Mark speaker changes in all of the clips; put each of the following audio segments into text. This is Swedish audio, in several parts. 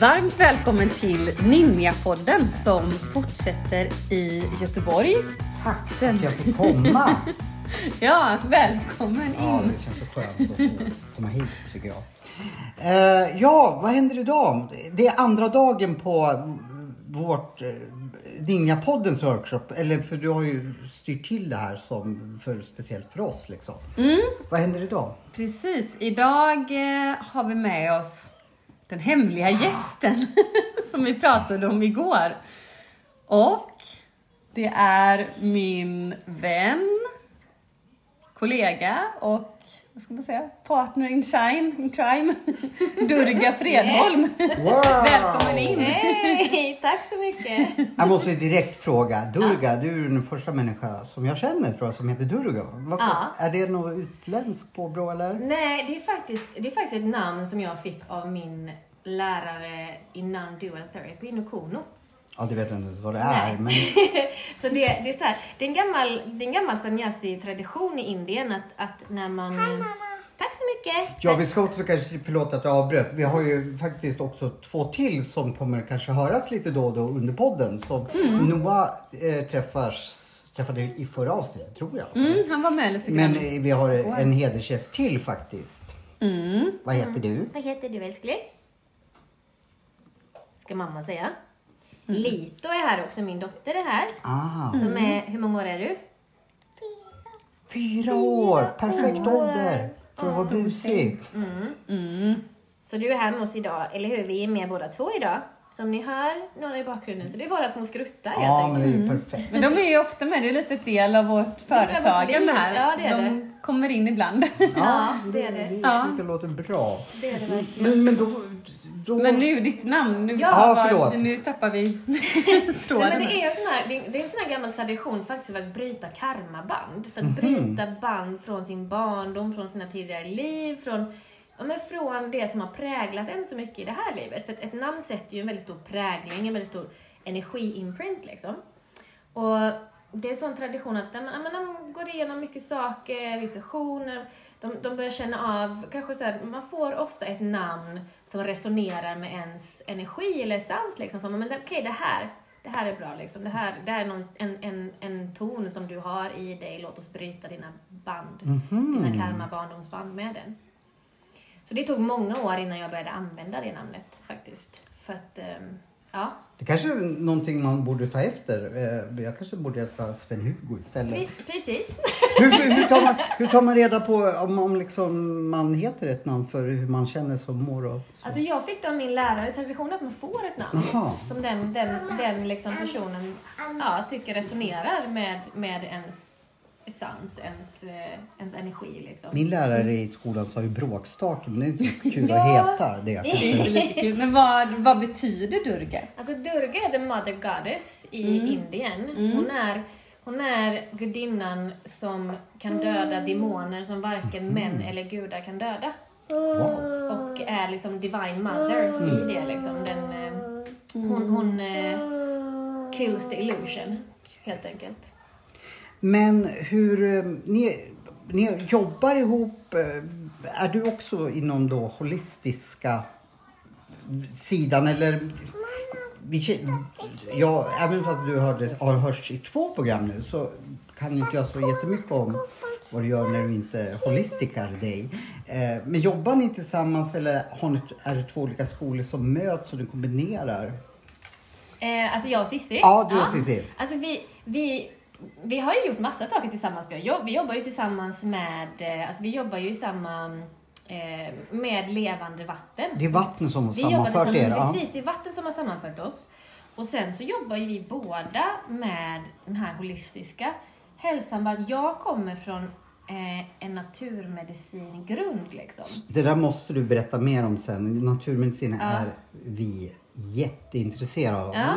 Speaker 1: Varmt välkommen till Ninjapodden som fortsätter i Göteborg.
Speaker 2: Tack för att jag fick komma.
Speaker 1: Ja, välkommen in.
Speaker 2: Ja, det känns så skönt att få komma hit tycker jag. Eh, ja, vad händer idag? Det är andra dagen på vårt eh, Ninjapoddens workshop. Eller för du har ju styrt till det här som för, speciellt för oss liksom. Vad händer idag?
Speaker 1: Precis, idag eh, har vi med oss den hemliga gästen som vi pratade om igår. Och det är min vän, kollega och vad ska man säga, partner in shine, in crime, Durga Fredholm.
Speaker 2: Wow!
Speaker 1: Välkommen in!
Speaker 3: Hej, tack så mycket.
Speaker 2: Jag måste direkt fråga. Durga, du är den första människa som jag känner tror jag som heter Durga. Vad,
Speaker 3: Ja.
Speaker 2: Är det något utländskt påbrå eller?
Speaker 3: Nej, det är, faktiskt, det är faktiskt ett namn som jag fick av min lärare i non-dual therapy, Nokono.
Speaker 2: Ja, det vet jag inte ens vad det är. Men...
Speaker 3: så det, det, är så här, det, är en gammal, det är en gammal sanyasi-tradition i Indien att, att när man... Tack så mycket!
Speaker 2: Ja, vi ska också kanske, förlåt att jag avbröt. Vi har ju faktiskt också två till som kommer kanske höras lite då och då under podden. Som Noah eh, träffas, träffade i förra avsnittet, tror jag.
Speaker 1: Mm, han var med lite
Speaker 2: Men
Speaker 1: grann.
Speaker 2: eh, vi har en hedersgäst till faktiskt.
Speaker 1: Mm.
Speaker 2: Vad heter du?
Speaker 3: Vad heter du älskling? Ska mamma säga. Lito är här också, min dotter är här.
Speaker 2: Ah,
Speaker 3: Som är, hur många år är du?
Speaker 2: fyra år! Perfekt ålder för att vara busig.
Speaker 1: Mm.
Speaker 3: Så du är här med oss idag, eller hur? Vi är med båda två idag. Som ni hör, några i bakgrunden. Så det är våra små skruttar helt
Speaker 2: Ja,
Speaker 3: enkelt.
Speaker 2: men det är ju perfekt.
Speaker 1: Men de är ju ofta med, det är lite del av vårt företagande här.
Speaker 3: Ja, det är
Speaker 1: de kommer in ibland.
Speaker 3: Ja, det är det.
Speaker 2: Det
Speaker 1: Ja.
Speaker 2: jag låter bra.
Speaker 3: Det är det verkligen.
Speaker 2: Men, men då... då...
Speaker 1: Men nu, ditt namn. Nu,
Speaker 2: Ja,
Speaker 1: var-
Speaker 2: förlåt.
Speaker 1: nu tappar vi
Speaker 3: Nej,
Speaker 1: tråden.
Speaker 3: men det, är en sån här, det är- det en sån här gammal tradition faktiskt för att bryta karmaband. För att
Speaker 2: Mhm.
Speaker 3: bryta band från sin barndom, från sina tidigare liv, från, ja, men från det som har präglat en så mycket i det här livet. För ett namn sätter ju en väldigt stor prägling, en väldigt stor energiimprint liksom. Och det är en sån tradition att ja, men, de går igenom mycket saker, visioner, de, de börjar känna av, kanske så här, man får ofta ett namn som resonerar med ens energi eller essens liksom. Som, men det- okej, det här, det här är bra liksom. Det här, det här är någon, en, en, en ton som du har i dig, låt oss bryta dina band, dina karma barndomsband med den. Så det tog många år innan jag började använda det namnet faktiskt. För att, ehm, ja,
Speaker 2: Det kanske är någonting man borde ta efter. Eh, Jag kanske borde heta Sven-Hugo istället.
Speaker 3: pre- precis.
Speaker 2: Hur, hur, tar man, hur tar man reda på om, om liksom man heter ett namn för hur man känner som mår? Och så?
Speaker 3: Alltså jag fick det av min lärare, traditionen att man får ett namn
Speaker 2: Jaha.
Speaker 3: som den, den, den liksom personen ja, tycker resonerar med, med ens essens, ens, eh, ens energi. Liksom.
Speaker 2: Min lärare i skolan sa ju bråkstake, men det är inte så kul
Speaker 3: Ja.
Speaker 2: att heta det.
Speaker 3: Det
Speaker 1: är lite kul. Men vad, vad betyder Durga?
Speaker 3: Alltså Durga är the mother goddess i
Speaker 2: Mm.
Speaker 3: Indien. Hon, är, hon är gudinnan som kan döda demoner som varken
Speaker 2: Mm.
Speaker 3: män eller gudar kan döda.
Speaker 2: Wow.
Speaker 3: Och är liksom divine mother
Speaker 2: Mm.
Speaker 3: i det. Liksom. Den, eh, hon hon eh, kills the illusion, helt enkelt.
Speaker 2: Men hur, eh, ni, ni jobbar ihop, eh, är du också inom då holistiska sidan eller? Vi, ja, även fast du hörde, har hörts i två program nu så kan inte jag så jättemycket om vad du gör när du inte holistikar dig. Eh, men jobbar ni tillsammans eller har ni, är det två olika skolor som möts och du kombinerar?
Speaker 3: Eh, alltså jag och Cissi.
Speaker 2: Ja, du och Cissi.
Speaker 3: Alltså vi, vi, vi har ju gjort massa saker tillsammans. Vi, jobb, vi jobbar ju tillsammans med, eh, alltså vi jobbar ju i samma, eh, med levande vatten.
Speaker 2: Det är vattnet som har sammanfört er? Ja.
Speaker 3: precis, det är vatten som har sammanfört oss. Och sen så jobbar ju vi båda med den här holistiska hälsan. Bara att jag kommer från eh, en naturmedicingrund liksom.
Speaker 2: Det där måste du berätta mer om sen. Naturmedicin är vi jätteintresserade av.
Speaker 3: Ja.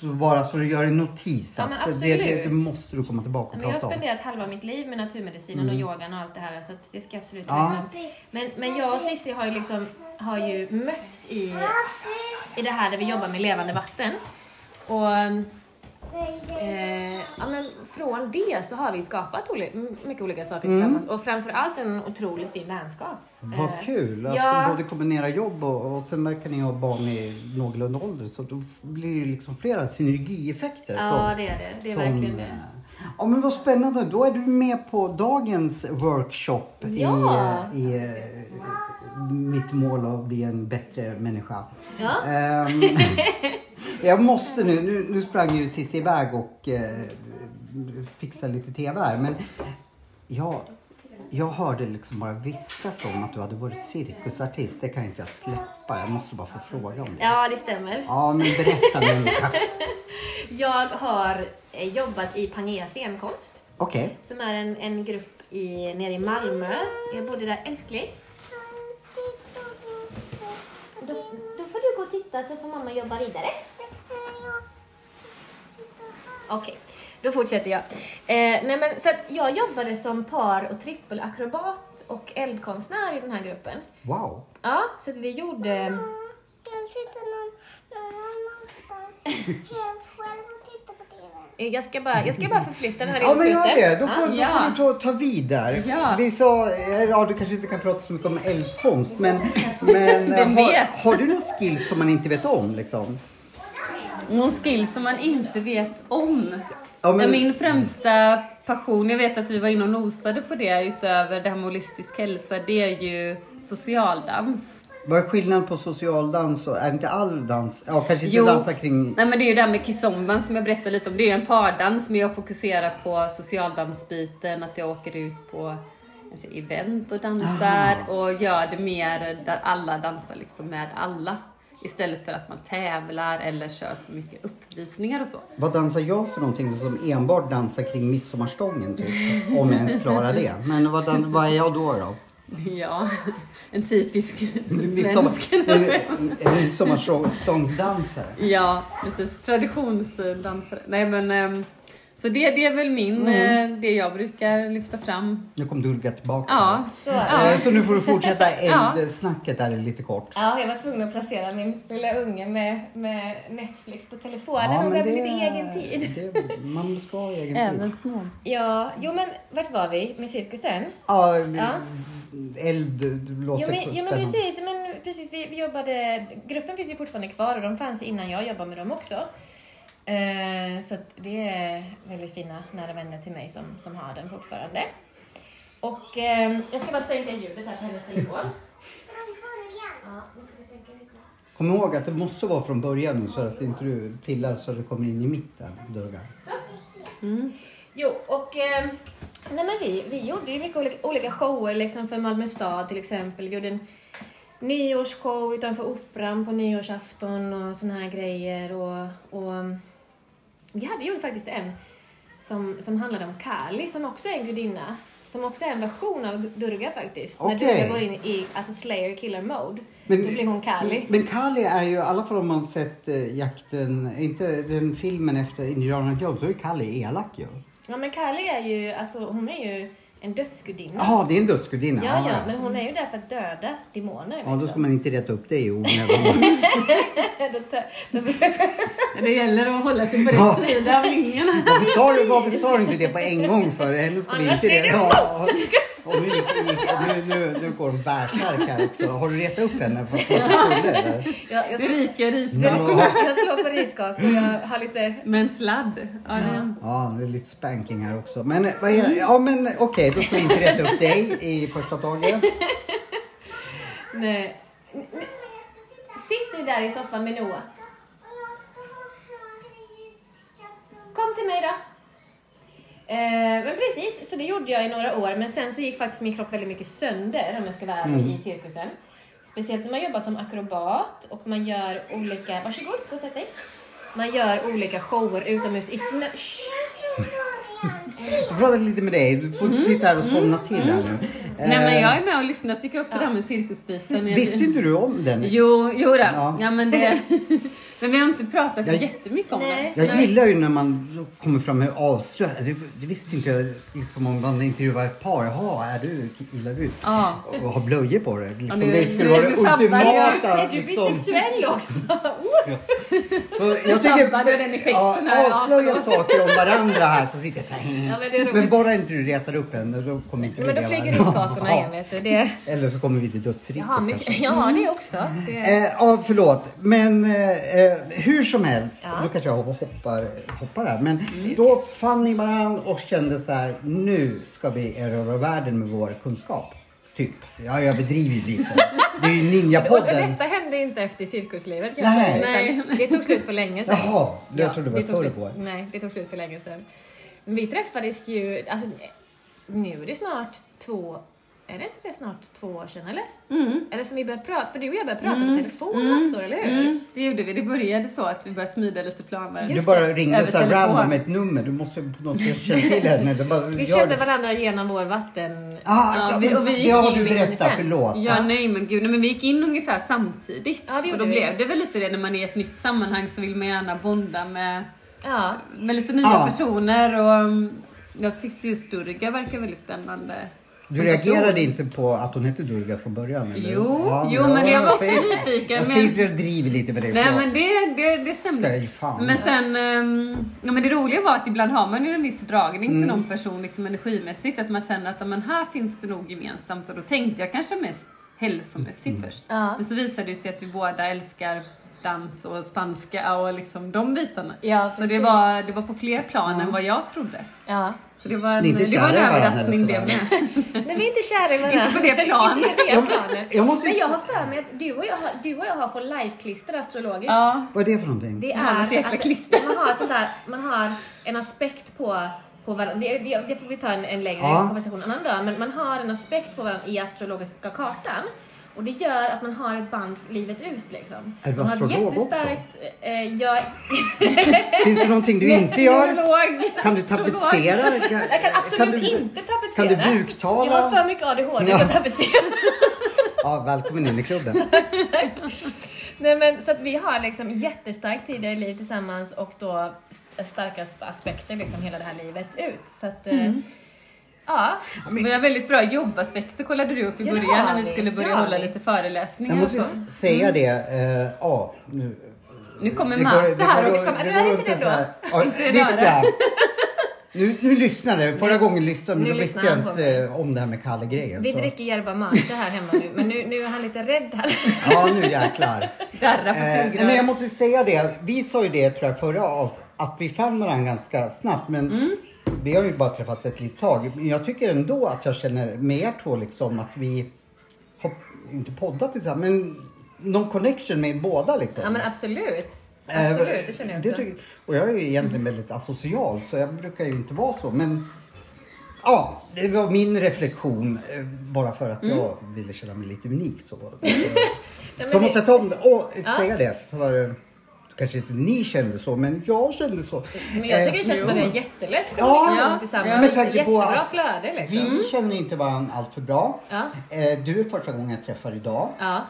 Speaker 2: Så bara så du gör en notis.
Speaker 3: Ja,
Speaker 2: att det,
Speaker 3: absolut.
Speaker 2: det, det måste du komma tillbaka och
Speaker 3: Men jag har
Speaker 2: prata om.
Speaker 3: spenderat halva mitt liv med naturmedicinen och yogan och allt det här så att det ska jag absolut
Speaker 2: Ja.
Speaker 3: veta. Men, men jag och Cissi har ju liksom har ju mötts i, i det här där vi jobbar med levande vatten. Och Eh, ja, men från det så har vi skapat oli- mycket olika saker
Speaker 2: Mm.
Speaker 3: tillsammans och framförallt en otroligt fin vänskap.
Speaker 2: Vad
Speaker 3: Eh,
Speaker 2: kul att
Speaker 3: ja.
Speaker 2: både kombinerar jobb och, och sen verkar ni ha barn i någorlunda ålder så då blir det liksom flera synergieffekter.
Speaker 3: Ja,
Speaker 2: som-
Speaker 3: det är det. Det är
Speaker 2: som,
Speaker 3: verkligen det.
Speaker 2: eh, Ja men vad spännande, då är du med på dagens workshop
Speaker 3: Ja.
Speaker 2: i, i eh, mitt mål att bli en bättre människa.
Speaker 3: Ja.
Speaker 2: Ehm, jag måste nu, nu, nu sprang ju Cissi iväg och eh, fixade lite TV här men jag, jag hörde liksom bara viskas om att du hade varit cirkusartist. Det kan inte jag släppa, jag måste bara få fråga om det.
Speaker 3: Ja, det stämmer.
Speaker 2: Ja men berätta människa.
Speaker 3: Jag har eh, jobbat i Pangea scenkonst
Speaker 2: Okej.
Speaker 3: som är en, en grupp i, nere i Malmö. Jag bodde där, älskling. Då, då får du gå och titta så får mamma jobba vidare. Okej, då fortsätter jag. Eh, nej men, så att jag jobbade som par och trippelakrobat och eldkonstnär i den här gruppen.
Speaker 2: Wow.
Speaker 3: Ja, så att vi gjorde...
Speaker 4: Jag sitter någon, någon annanstans helt själv och tittar på TV.
Speaker 3: Jag ska bara, jag ska bara förflytta den här
Speaker 2: Ja men gör det, då får, då
Speaker 1: Ja.
Speaker 2: får du ta, ta vid där.
Speaker 1: Ja.
Speaker 2: Vi sa, eh, ja du kanske inte kan prata så mycket om eldkonst men, men
Speaker 1: Vem
Speaker 2: har, har du någon skill som man inte vet om liksom?
Speaker 1: Någon skill som man inte vet om.
Speaker 2: Ja, men-
Speaker 1: Min främsta passion, jag vet att vi var inne och nosade på det utöver det här med holistisk hälsa, det är ju socialdans.
Speaker 2: Vad är skillnaden på socialdans och, är inte all dans, ja kanske inte
Speaker 1: Jo.
Speaker 2: dansa kring
Speaker 1: Nej men det är ju det här med kizomban som jag berättade lite om. Det är ju en pardans men jag fokuserar på socialdansbiten, att jag åker ut på kanske event och dansar och gör det mer där alla dansar liksom med alla. Istället för att man tävlar eller kör så mycket uppvisningar och så.
Speaker 2: Vad dansar jag för någonting som enbart dansar kring midsommarstången typ? Om jag ens klarar det. Men vad, dans, vad är jag då då?
Speaker 1: Ja, en typisk svensk.
Speaker 2: en, en midsommarstångsdansare.
Speaker 1: Ja, precis. Traditionsdansare. Nej men, ehm, så det, det är väl min,
Speaker 2: Mm.
Speaker 1: eh, det jag brukar lyfta fram.
Speaker 2: Nu kom Durga tillbaka.
Speaker 1: Ja,
Speaker 3: Så,
Speaker 2: Eh, Så nu får du fortsätta
Speaker 1: Ja.
Speaker 2: eldsnacket där lite kort.
Speaker 3: Ja, jag var tvungen att placera min lilla unge med, med Netflix på telefonen och
Speaker 2: men
Speaker 3: börja lite egen tid.
Speaker 2: Det, man ska ha egen tid.
Speaker 1: små.
Speaker 3: Ja, jo men vart var vi med cirkusen?
Speaker 2: Ja,
Speaker 3: Ja.
Speaker 2: eld låter
Speaker 3: Jo men, jo, men precis, men precis vi, vi jobbade, gruppen finns ju fortfarande kvar och de fanns innan jag jobbade med dem också. Eh, så det är väldigt fina nära vänner till mig som, som har den fortfarande. Och eh, jag ska bara sänka ljudet här på hennes telefon. Ja.
Speaker 2: Kom ihåg att det måste vara från början nu så att inte du pillar så det kommer in i mitten, Durga.
Speaker 3: Jo, och eh, nej men vi, vi gjorde ju mycket olika, olika shower liksom för Malmö stad till exempel. Vi gjorde en nyårsshow utanför Operan på nyårsafton och såna här grejer. Och, och vi hade gjorde faktiskt en som, som handlade om Kali som också är en gudinna. Som också är en version av Durga faktiskt. När
Speaker 2: Okej.
Speaker 3: Durga går in i alltså Slayer Killer Mode.
Speaker 2: Men-
Speaker 3: då blir hon Kali.
Speaker 2: Men Kali är ju, i alla fall om man sett eh, jakten, inte den filmen efter Indiana Jones, så är Kali elak ju.
Speaker 3: Ja men Kali är ju, alltså hon är ju en dödsgudinna.
Speaker 2: Jaha, det är en dödsgudinna.
Speaker 3: Ja, ja, men hon är ju där för att döda demoner.
Speaker 2: Ja, då
Speaker 3: liksom.
Speaker 2: ska man inte reta upp det i onödan.
Speaker 1: Det gäller att hålla sig på
Speaker 2: Ja.
Speaker 1: rätt sida av linjerna.
Speaker 2: Varför sa, du, varför sa du inte det på en gång för? Henne ska vi
Speaker 3: Annars
Speaker 2: inte
Speaker 3: blir det
Speaker 2: reta ja. Och nu, gick, gick, nu, nu, nu går hon bärsärk här också. Har du retat upp henne för att hon skulle eller?
Speaker 3: jag, jag, slår,
Speaker 2: Men
Speaker 1: riskap.
Speaker 2: vad-
Speaker 3: jag slår på riskap och jag har lite...
Speaker 1: Med en sladd. Ja, det,
Speaker 2: Ja, det är lite spanking här också. Men, eh, vad är, ja, men okej, då ska vi inte reta upp dig i första taget.
Speaker 3: Nej. Sitt du där i soffan med Noah? Kom till mig då. Eh, men precis, så det gjorde jag i några år. Men sen så gick faktiskt min kropp väldigt mycket sönder om jag ska vara ärlig i cirkusen. Speciellt när man jobbar som akrobat och man gör olika... Varsågod, gå och sätt dig. Man gör olika shower utomhus i snö...
Speaker 2: Jag pratade lite med dig. Du får inte sitta här och somna till här nu.
Speaker 1: Nej men
Speaker 2: Eh,
Speaker 1: jag är med och lyssnar. Jag tycker också det här med cirkusbiten.
Speaker 2: Visste inte du om den?
Speaker 1: Jo, jo då.
Speaker 2: Ja.
Speaker 1: Ja. men det... Men vi har inte pratat
Speaker 2: Jag-
Speaker 1: jättemycket om
Speaker 3: Nej.
Speaker 1: det.
Speaker 2: Jag gillar ju när man kommer fram med avslöjande. Det, det visste inte jag liksom om man intervjuar ett par. Jaha, är du, gillar du?
Speaker 1: Ja.
Speaker 2: Och har blöjor på det. Liksom,
Speaker 1: Ja, nu-
Speaker 2: det skulle vara det ultimata.
Speaker 3: Är du
Speaker 2: Liksom.
Speaker 3: bisexuell också?
Speaker 2: Så jag
Speaker 1: sabbade den effekten
Speaker 2: ja,
Speaker 1: här. Ja,
Speaker 2: avslöja saker om varandra här så sitter jag så här.
Speaker 3: Ja, men roligt.
Speaker 2: Men bara inte du retar upp henne, då kommer inte
Speaker 3: Men då flyger riskakorna igen vet du. Det,
Speaker 2: Eller så kommer vi till dödsriket
Speaker 3: mycket, ja, det också. Det,
Speaker 2: Eh, ja, förlåt. Men eh, eh, hur som helst,
Speaker 3: Ja. Mm.
Speaker 2: nu kanske jag hoppar, hoppar här. Men då fann ni varandra och kände så här, nu ska vi erövra världen med vår kunskap. Typ. Ja, jag bedriver lite. Det är ju Ninjapodden.
Speaker 3: detta hände inte efter cirkuslivet
Speaker 2: Nej.
Speaker 3: utan Det tog slut för länge sedan.
Speaker 2: Jaha, jag trodde det var förrgår.
Speaker 3: Nej, det tog slut för länge sedan. Vi träffades ju, alltså nu är det snart två, är det inte det snart två år sedan eller?
Speaker 1: Mm.
Speaker 3: Eller som vi började prata, för du och jag började prata på telefon massor, eller hur?
Speaker 1: Mm, det gjorde vi. Det började så att vi började smida lite planer.
Speaker 2: Du
Speaker 3: Just
Speaker 2: bara
Speaker 3: det,
Speaker 2: ringde så random med ett nummer. Du måste på något sätt känna till henne. Bara,
Speaker 3: Vi kände
Speaker 2: det.
Speaker 3: varandra genom vår vatten...
Speaker 2: Ah,
Speaker 1: Ja,
Speaker 2: ja,
Speaker 1: vi- och vi
Speaker 2: det har du berättat, förlåt.
Speaker 1: Ja, nej men gud, nej, men vi gick in ungefär samtidigt.
Speaker 3: Ja, det
Speaker 1: och då
Speaker 3: vi.
Speaker 1: blev det väl lite det när man är i ett nytt sammanhang så vill man gärna bonda med,
Speaker 3: Ja,
Speaker 1: med lite nya
Speaker 2: Ja.
Speaker 1: personer och mm, jag tyckte just Durga verkar väldigt spännande.
Speaker 2: Du reagerade
Speaker 1: person.
Speaker 2: inte på att hon hette Durga från början? Eller?
Speaker 1: Jo, jo, men jag var också nyfiken,
Speaker 2: Jag sitter och driver lite med det.
Speaker 1: Nej men det, det, det stämde. Men sen, ehm, ja, men det roliga var att ibland har man ju en viss dragning
Speaker 2: Mm.
Speaker 1: till någon person liksom energimässigt. Att man känner att ja, men här finns det nog gemensamt. Och då tänkte jag kanske mest hälsomässigt
Speaker 2: Mm.
Speaker 1: först.
Speaker 3: Ja.
Speaker 1: Men så visade det sig att vi båda älskar dans och spanska och liksom de bitarna.
Speaker 3: Ja,
Speaker 1: så det var, det var på fler plan än vad jag trodde.
Speaker 3: ja.
Speaker 1: Så det var en,
Speaker 2: är
Speaker 1: det var en
Speaker 2: kära i varandra
Speaker 1: överraskning det med.
Speaker 3: Nej, vi är inte kära i varandra.
Speaker 1: Inte på det planet.
Speaker 2: Jag måste
Speaker 3: Men jag har för mig att du och jag har, du och jag har fått live-klister astrologiskt.
Speaker 1: Ja,
Speaker 2: Vad är det för någonting?
Speaker 3: Det
Speaker 1: Man har
Speaker 3: är,
Speaker 1: ett jäkla klister.
Speaker 3: man har sånt där, man har en aspekt på, på varandra. Det, det, det får vi ta en, en längre
Speaker 2: Ja.
Speaker 3: konversation en annan dag. Men man har en aspekt på varandra i astrologiska kartan. Och det gör att man har ett band livet ut liksom.
Speaker 2: Är du
Speaker 3: man har ett
Speaker 2: astrolog också?
Speaker 3: Eh, jag,
Speaker 2: Finns det någonting du inte gör? Kan du tapetsera?
Speaker 3: jag kan absolut
Speaker 2: du,
Speaker 3: inte tapetsera.
Speaker 2: kan du buktala?
Speaker 3: Jag har för mycket ADHD för att tapetsera.
Speaker 2: Ja, välkommen in i klubben.
Speaker 3: Nej men så att vi har liksom jättestarkt tidigare liv tillsammans och då st- starka sp- aspekter liksom hela det här livet ut. Så att, eh, ja.
Speaker 1: Vi har väldigt bra jobbaspekter kollade du upp i
Speaker 3: Ja,
Speaker 1: början när vi skulle börja hålla
Speaker 3: vi.
Speaker 1: lite föreläsningar
Speaker 2: Jag
Speaker 1: och
Speaker 2: måste
Speaker 1: så.
Speaker 2: säga det. eh, Ja, nu.
Speaker 1: Nu kommer Matte
Speaker 2: det
Speaker 1: här
Speaker 2: går-
Speaker 1: också.
Speaker 3: Men
Speaker 2: det
Speaker 3: du är inte
Speaker 2: inte
Speaker 3: det då?
Speaker 2: Ja, ja. Nu, nu lyssnade jag. Förra gången lyssnade men
Speaker 3: Nu
Speaker 2: då visste jag inte om det här med Kalle-grejen.
Speaker 3: Vi
Speaker 2: så-
Speaker 3: dricker yerba mate här hemma nu men nu, nu är han lite rädd här.
Speaker 2: Ja, nu jäklar.
Speaker 1: Darra på
Speaker 2: Eh, nej, men jag måste ju säga det. Vi sa ju det tror jag förra avsnittet att vi fann varandra ganska snabbt. Men
Speaker 1: Mm.
Speaker 2: Vi har ju bara träffats ett litet tag. Men jag tycker ändå att jag känner med er två liksom att vi har inte poddat tillsammans men någon connection med båda liksom.
Speaker 3: Ja men absolut.
Speaker 2: Eh,
Speaker 3: Absolut, det känner jag också.
Speaker 2: tycker- och jag är ju egentligen väldigt asocial så jag brukar ju inte vara så. Men ja, det var min reflektion. eh, Bara för att jag ville känna mig lite unik. Så, så, så jag måste
Speaker 3: det-
Speaker 2: ta om det och
Speaker 3: Ja.
Speaker 2: säga det. För, kanske inte ni kände så, men jag kände så.
Speaker 3: Men jag tycker det känns
Speaker 2: Eh,
Speaker 3: som att det är jättelätt
Speaker 2: Ja,
Speaker 1: ja,
Speaker 3: tillsammans.
Speaker 1: ja.
Speaker 3: Ja,
Speaker 2: Med tanke på att
Speaker 3: flöde liksom.
Speaker 2: Vi känner inte varandra allt för bra.
Speaker 3: Ja.
Speaker 2: Eh, Du är första gången jag träffar idag.
Speaker 3: Ja.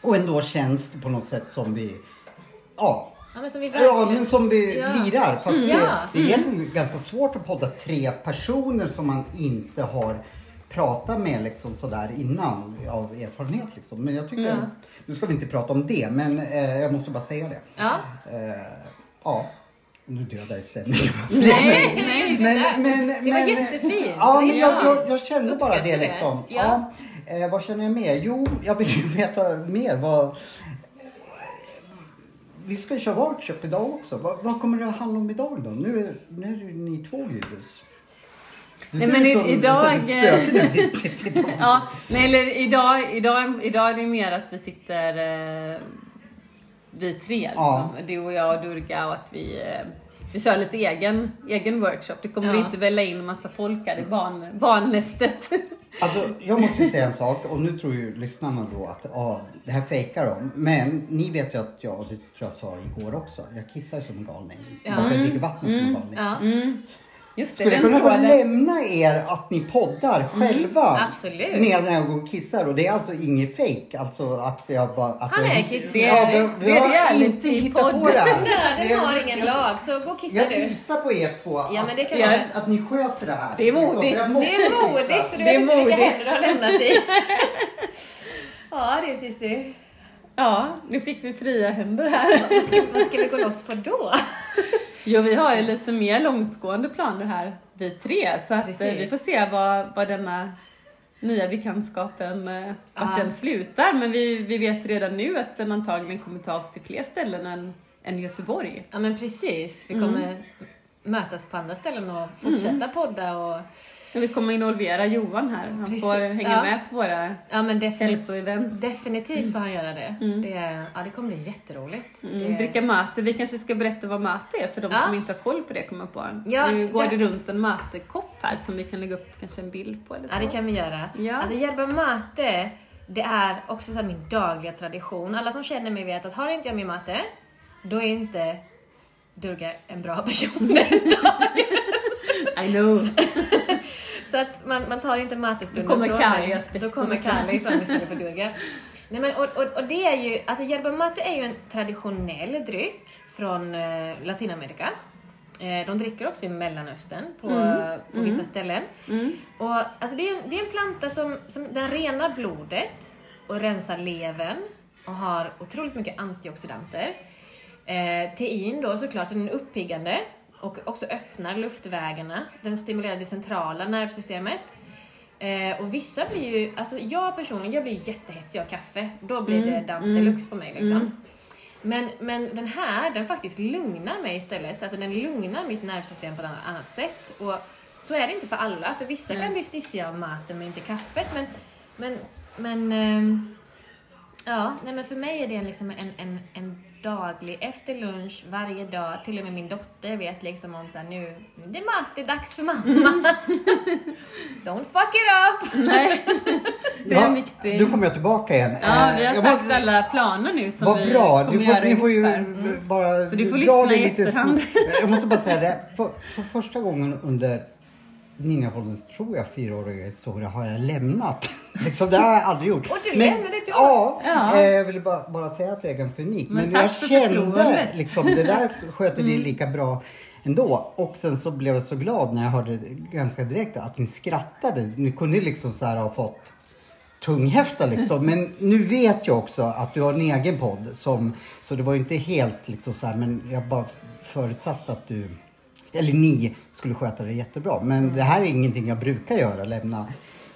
Speaker 2: Och ändå känns det på något sätt som vi... Ja,
Speaker 3: ja, men som vi
Speaker 2: Ja,
Speaker 3: verkligen...
Speaker 2: men som vi
Speaker 3: Ja.
Speaker 2: lirar. Fast det,
Speaker 3: Ja.
Speaker 2: det är egentligen ganska svårt att podda tre personer som man inte har pratat med liksom sådär innan av erfarenhet. Liksom. Men jag tycker,
Speaker 3: Ja.
Speaker 2: nu ska vi inte prata om det, men eh, jag måste bara säga det.
Speaker 3: Ja.
Speaker 2: Eh, ja, nu dödar jag stämningen.
Speaker 1: Nej, nej.
Speaker 2: Men, men,
Speaker 3: Det var
Speaker 2: men,
Speaker 3: jättefint.
Speaker 2: Ja, men jag, jag, jag kände bara det liksom.
Speaker 3: Ja.
Speaker 2: Ja. Eh, vad känner jag mer? Jo, jag vill ju veta mer. Vad, vi ska ju köra workshop idag också. Vad, vad kommer det att handla om idag då? Nu är, nu är det ni två gurus. Du
Speaker 1: Nej,
Speaker 2: ser
Speaker 1: men
Speaker 2: ut som-
Speaker 1: idag-
Speaker 2: du. Titta, titta.
Speaker 1: Ja, nej, eller idag, idag, idag är det mer att vi sitter eh, vi tre, liksom.
Speaker 2: Ja.
Speaker 1: du och jag och Durga och att vi, eh, vi kör lite egen, egen workshop. Det kommer
Speaker 3: Ja.
Speaker 1: inte välla in massa folk här i barn, barnnästet.
Speaker 2: Alltså, jag måste säga en sak och nu tror ju lyssnarna då att ja, det här fejkar de. Men ni vet ju att jag, och det tror jag sa igår också, jag kissar som en galning.
Speaker 3: Ja.
Speaker 2: Bara för jag dricker vatten som en galning.
Speaker 3: Ja.
Speaker 1: Mm. Just det,
Speaker 2: Skulle jag
Speaker 1: den
Speaker 2: kunna få
Speaker 1: tråden.
Speaker 2: lämna er att ni poddar själva?
Speaker 3: absolut.
Speaker 2: Med när jag går och kissar och det är alltså inget fake. Alltså att jag bara... Att
Speaker 3: Han
Speaker 2: jag
Speaker 3: är kissnödig.
Speaker 2: Ja, vi, vi
Speaker 1: Det är
Speaker 2: har inte hittat på det här.
Speaker 3: Nöden
Speaker 2: Det-
Speaker 3: har ingen
Speaker 2: jag-
Speaker 3: lag, så gå och kissa
Speaker 2: Jag
Speaker 3: du.
Speaker 2: litar på er två.
Speaker 3: Ja, men det kan
Speaker 2: att, att ni sköter det här.
Speaker 1: Det är modigt.
Speaker 2: Jag
Speaker 3: Det är modigt för du
Speaker 1: Det är
Speaker 3: vet inte vilka
Speaker 1: modigt.
Speaker 3: händer du har lämnat i. Ja, det är Cissi.
Speaker 1: Ja, nu fick vi fria händer här.
Speaker 3: Vad ska, vad ska vi gå loss på då?
Speaker 1: Jo, vi har ju lite mer långtgående planer här, vi tre. Så att, eh,
Speaker 3: Precis.
Speaker 1: vi får se vad, vad denna nya bekantskapen, eh, vart
Speaker 3: Ja.
Speaker 1: den slutar. Men vi, vi vet redan nu att den antagligen kommer ta oss till fler ställen än, än Göteborg.
Speaker 3: Ja, men precis. Vi kommer mötas på andra ställen och fortsätta podda och...
Speaker 1: Vi kommer involvera Johan här. Han
Speaker 3: Precis.
Speaker 1: får hänga
Speaker 3: Ja.
Speaker 1: med på våra
Speaker 3: Ja, men definitivt.
Speaker 1: hälsoevent.
Speaker 3: Definitivt får han göra det. det. Ja, det kommer bli jätteroligt.
Speaker 1: Mm,
Speaker 3: Det-
Speaker 1: dricka mate. Vi kanske ska berätta vad mate är för de
Speaker 3: Ja.
Speaker 1: som inte har koll på det kommer på.
Speaker 3: Ja,
Speaker 1: nu går
Speaker 3: det-
Speaker 1: det runt en matekopp här som vi kan lägga upp kanske en bild på eller så.
Speaker 3: Ja, det kan vi göra.
Speaker 1: Ja.
Speaker 3: Alltså yerba mate, det är också så min dagliga tradition. Alla som känner mig vet att har inte jag min mate, då är inte Durga en bra person den dagen.
Speaker 1: I know.
Speaker 3: Så att man, man tar inte
Speaker 1: kommer
Speaker 3: från mig. Då kommer
Speaker 1: fram.
Speaker 3: Kalle fram istället för Durga. Nej, men, och, och, och det är ju, alltså yerba mate är ju en traditionell dryck från eh, Latinamerika. Eh, de dricker också i Mellanöstern på, på vissa ställen.
Speaker 1: Mm.
Speaker 3: Och, alltså det, är en, det är en planta som, som den renar blodet och rensar levern och har otroligt mycket antioxidanter. Eh, tein då såklart, så den är uppiggande och också öppnar luftvägarna. Den stimulerar det centrala nervsystemet. Eh, och vissa blir ju, alltså jag personligen, jag blir jättehetsig av kaffe. Då blir det damp deluxe på mig liksom. Men, men den här, den faktiskt lugnar mig istället. Alltså den lugnar mitt nervsystem på ett annat- sätt. Och så är det inte för alla, för vissa kan bli stissiga av maten men inte kaffet. Men, men, men ehm, ja, nej men för mig är det liksom en, en, en daglig, efter lunch, varje dag, till och med min dotter vet liksom om så här, nu, det är mat, det är dags för mamma. Don't fuck it up!
Speaker 1: Nej, det är en viktig...
Speaker 2: Du kommer jag tillbaka igen.
Speaker 1: Ja, vi har
Speaker 2: Eh, jag
Speaker 1: sagt
Speaker 2: måste-
Speaker 1: alla planer nu som
Speaker 2: Vad
Speaker 1: vi
Speaker 2: bra,
Speaker 1: kommer
Speaker 2: du får,
Speaker 1: göra
Speaker 2: ni får ju.
Speaker 1: Mm.
Speaker 2: bara
Speaker 1: Så du får lyssna
Speaker 2: det
Speaker 1: i
Speaker 2: lite
Speaker 1: efterhand.
Speaker 2: Jag måste bara säga det, för, för första gången under Ninjapoddens, tror jag, fyraåriga historia har jag lämnat. liksom, det har jag aldrig gjort.
Speaker 3: Och du lämnade till
Speaker 2: ja,
Speaker 3: oss.
Speaker 1: Ja.
Speaker 2: eh, Jag ville bara, bara säga att det är ganska unikt.
Speaker 1: Men
Speaker 2: Men,
Speaker 1: tack
Speaker 2: jag
Speaker 1: för
Speaker 2: kände liksom, det där sköter ni lika bra ändå. Och sen så blev jag så glad när jag hörde ganska direkt att ni skrattade. Ni kunde liksom så här ha fått tunghäfta liksom. Men nu vet jag också att du har en egen podd. Som, så det var ju inte helt liksom så här, men jag bara förutsatt att du, eller ni, skulle sköta det jättebra. Men det här är ingenting jag brukar göra, lämna.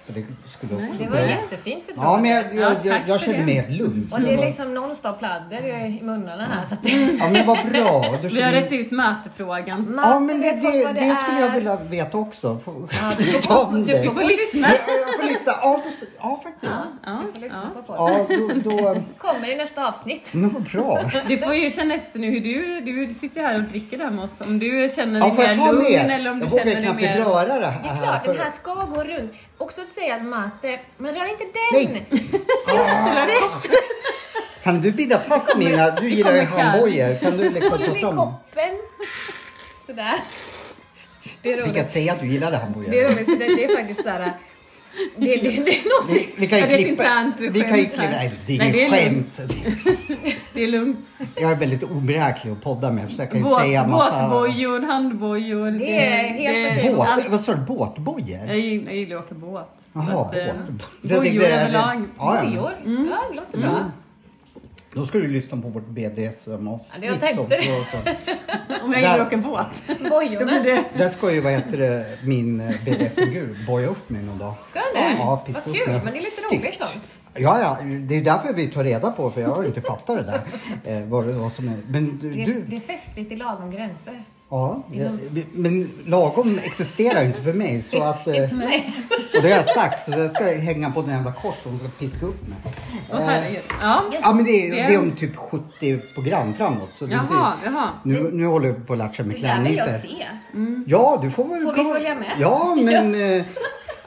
Speaker 2: Det skulle också
Speaker 3: Det var jättefint förtroende.
Speaker 2: Ja, men jag,
Speaker 1: Ja,
Speaker 2: jag, jag, jag känner
Speaker 1: det.
Speaker 2: mig helt lugn.
Speaker 3: Och det
Speaker 2: jag
Speaker 3: är liksom nonstop pladder i munnarna här så att det...
Speaker 2: Ja men vad bra.
Speaker 1: Vi har rätt ut matefrågan.
Speaker 2: Ja men det, det, det,
Speaker 3: det
Speaker 2: skulle jag vilja veta också. Få-
Speaker 3: Ja, du får- du
Speaker 2: det.
Speaker 3: får
Speaker 1: Du får lyssna.
Speaker 2: Jag får lyssna. Ja, ja faktiskt.
Speaker 1: Ja,
Speaker 3: Du får lyssna på podden.
Speaker 2: Ja, då, då,
Speaker 3: Kommer i nästa avsnitt.
Speaker 2: vad bra.
Speaker 1: Du får ju känna efter nu hur du, du sitter här och dricker där med oss. Om du känner dig
Speaker 2: Ja, jag
Speaker 1: mer lugn eller om du
Speaker 2: Jag
Speaker 1: känner
Speaker 2: vågar
Speaker 1: dig
Speaker 2: knappt
Speaker 1: mer...
Speaker 2: röra det
Speaker 3: Det
Speaker 2: här.
Speaker 3: är klart, den här ska gå runt. Också säga mate, men rör inte den!
Speaker 2: Nej.
Speaker 3: Jösses!
Speaker 2: Kan du binda fast mina? Du gillar ju handbojor. Kan du liksom
Speaker 3: Håll
Speaker 2: ta
Speaker 3: i
Speaker 2: fram
Speaker 3: koppen. Sådär. Det är
Speaker 2: Vi kan
Speaker 3: roligt.
Speaker 2: säga att du gillade
Speaker 3: Det är roligt för det, det är faktiskt såhär... Det, det, det är något...
Speaker 2: Vi, vi kan ju
Speaker 1: det
Speaker 2: klippa.
Speaker 1: internt
Speaker 2: Vi kan ju klippa. Nej, det är
Speaker 1: Nej, det är
Speaker 2: skämt.
Speaker 1: Det är lugnt.
Speaker 2: Jag är väldigt oberäknelig att podda med så jag kan ju
Speaker 1: Båt,
Speaker 2: säga massa...
Speaker 1: Båtbojor, handbojor.
Speaker 3: Det är helt okej.
Speaker 2: Båt?
Speaker 1: allt.
Speaker 2: Vad sa du? Båtbojor?
Speaker 1: Jag gillar, jag gillar att åka båt.
Speaker 2: Jaha,
Speaker 1: eh,
Speaker 2: båt.
Speaker 1: Bojor
Speaker 2: det-
Speaker 1: överlag.
Speaker 3: Bojor. Ja, det låter bra.
Speaker 2: Då ska du lyssna på vårt
Speaker 3: Ja,
Speaker 2: BDSM-avsnitt.
Speaker 3: jag tänkte
Speaker 2: som-
Speaker 3: det.
Speaker 1: Om jag
Speaker 2: Där-
Speaker 1: att åka båt.
Speaker 3: Bojorna.
Speaker 2: Där ska ju, vad heter det, min eh, BDSM-guru boja upp mig någon dag.
Speaker 3: Ska den det?
Speaker 2: Ja,
Speaker 3: Vad kul, men det är lite
Speaker 2: Styggt.
Speaker 3: roligt sånt.
Speaker 2: Ja, ja, det är därför vi tar reda på, för jag har inte fattat det där. Eh, vad, det, vad som är. Men du,
Speaker 3: Det är,
Speaker 2: du
Speaker 3: det är festligt i lagom gränser.
Speaker 2: Ja, jag, men lagom existerar ju inte för mig. Så att, eh, och det har jag sagt, så jag ska hänga på den jävla kors och ska piska upp mig.
Speaker 1: Herregud. Ja.
Speaker 2: Ja, men det är,
Speaker 1: Det-
Speaker 2: det är om typ 70 program framåt. Så det
Speaker 1: Jaha, jaha.
Speaker 2: nu, nu håller jag på att sig med
Speaker 3: Det där vill jag se.
Speaker 2: Ja, du får väl
Speaker 3: Får vi följa med?
Speaker 2: Ja, men...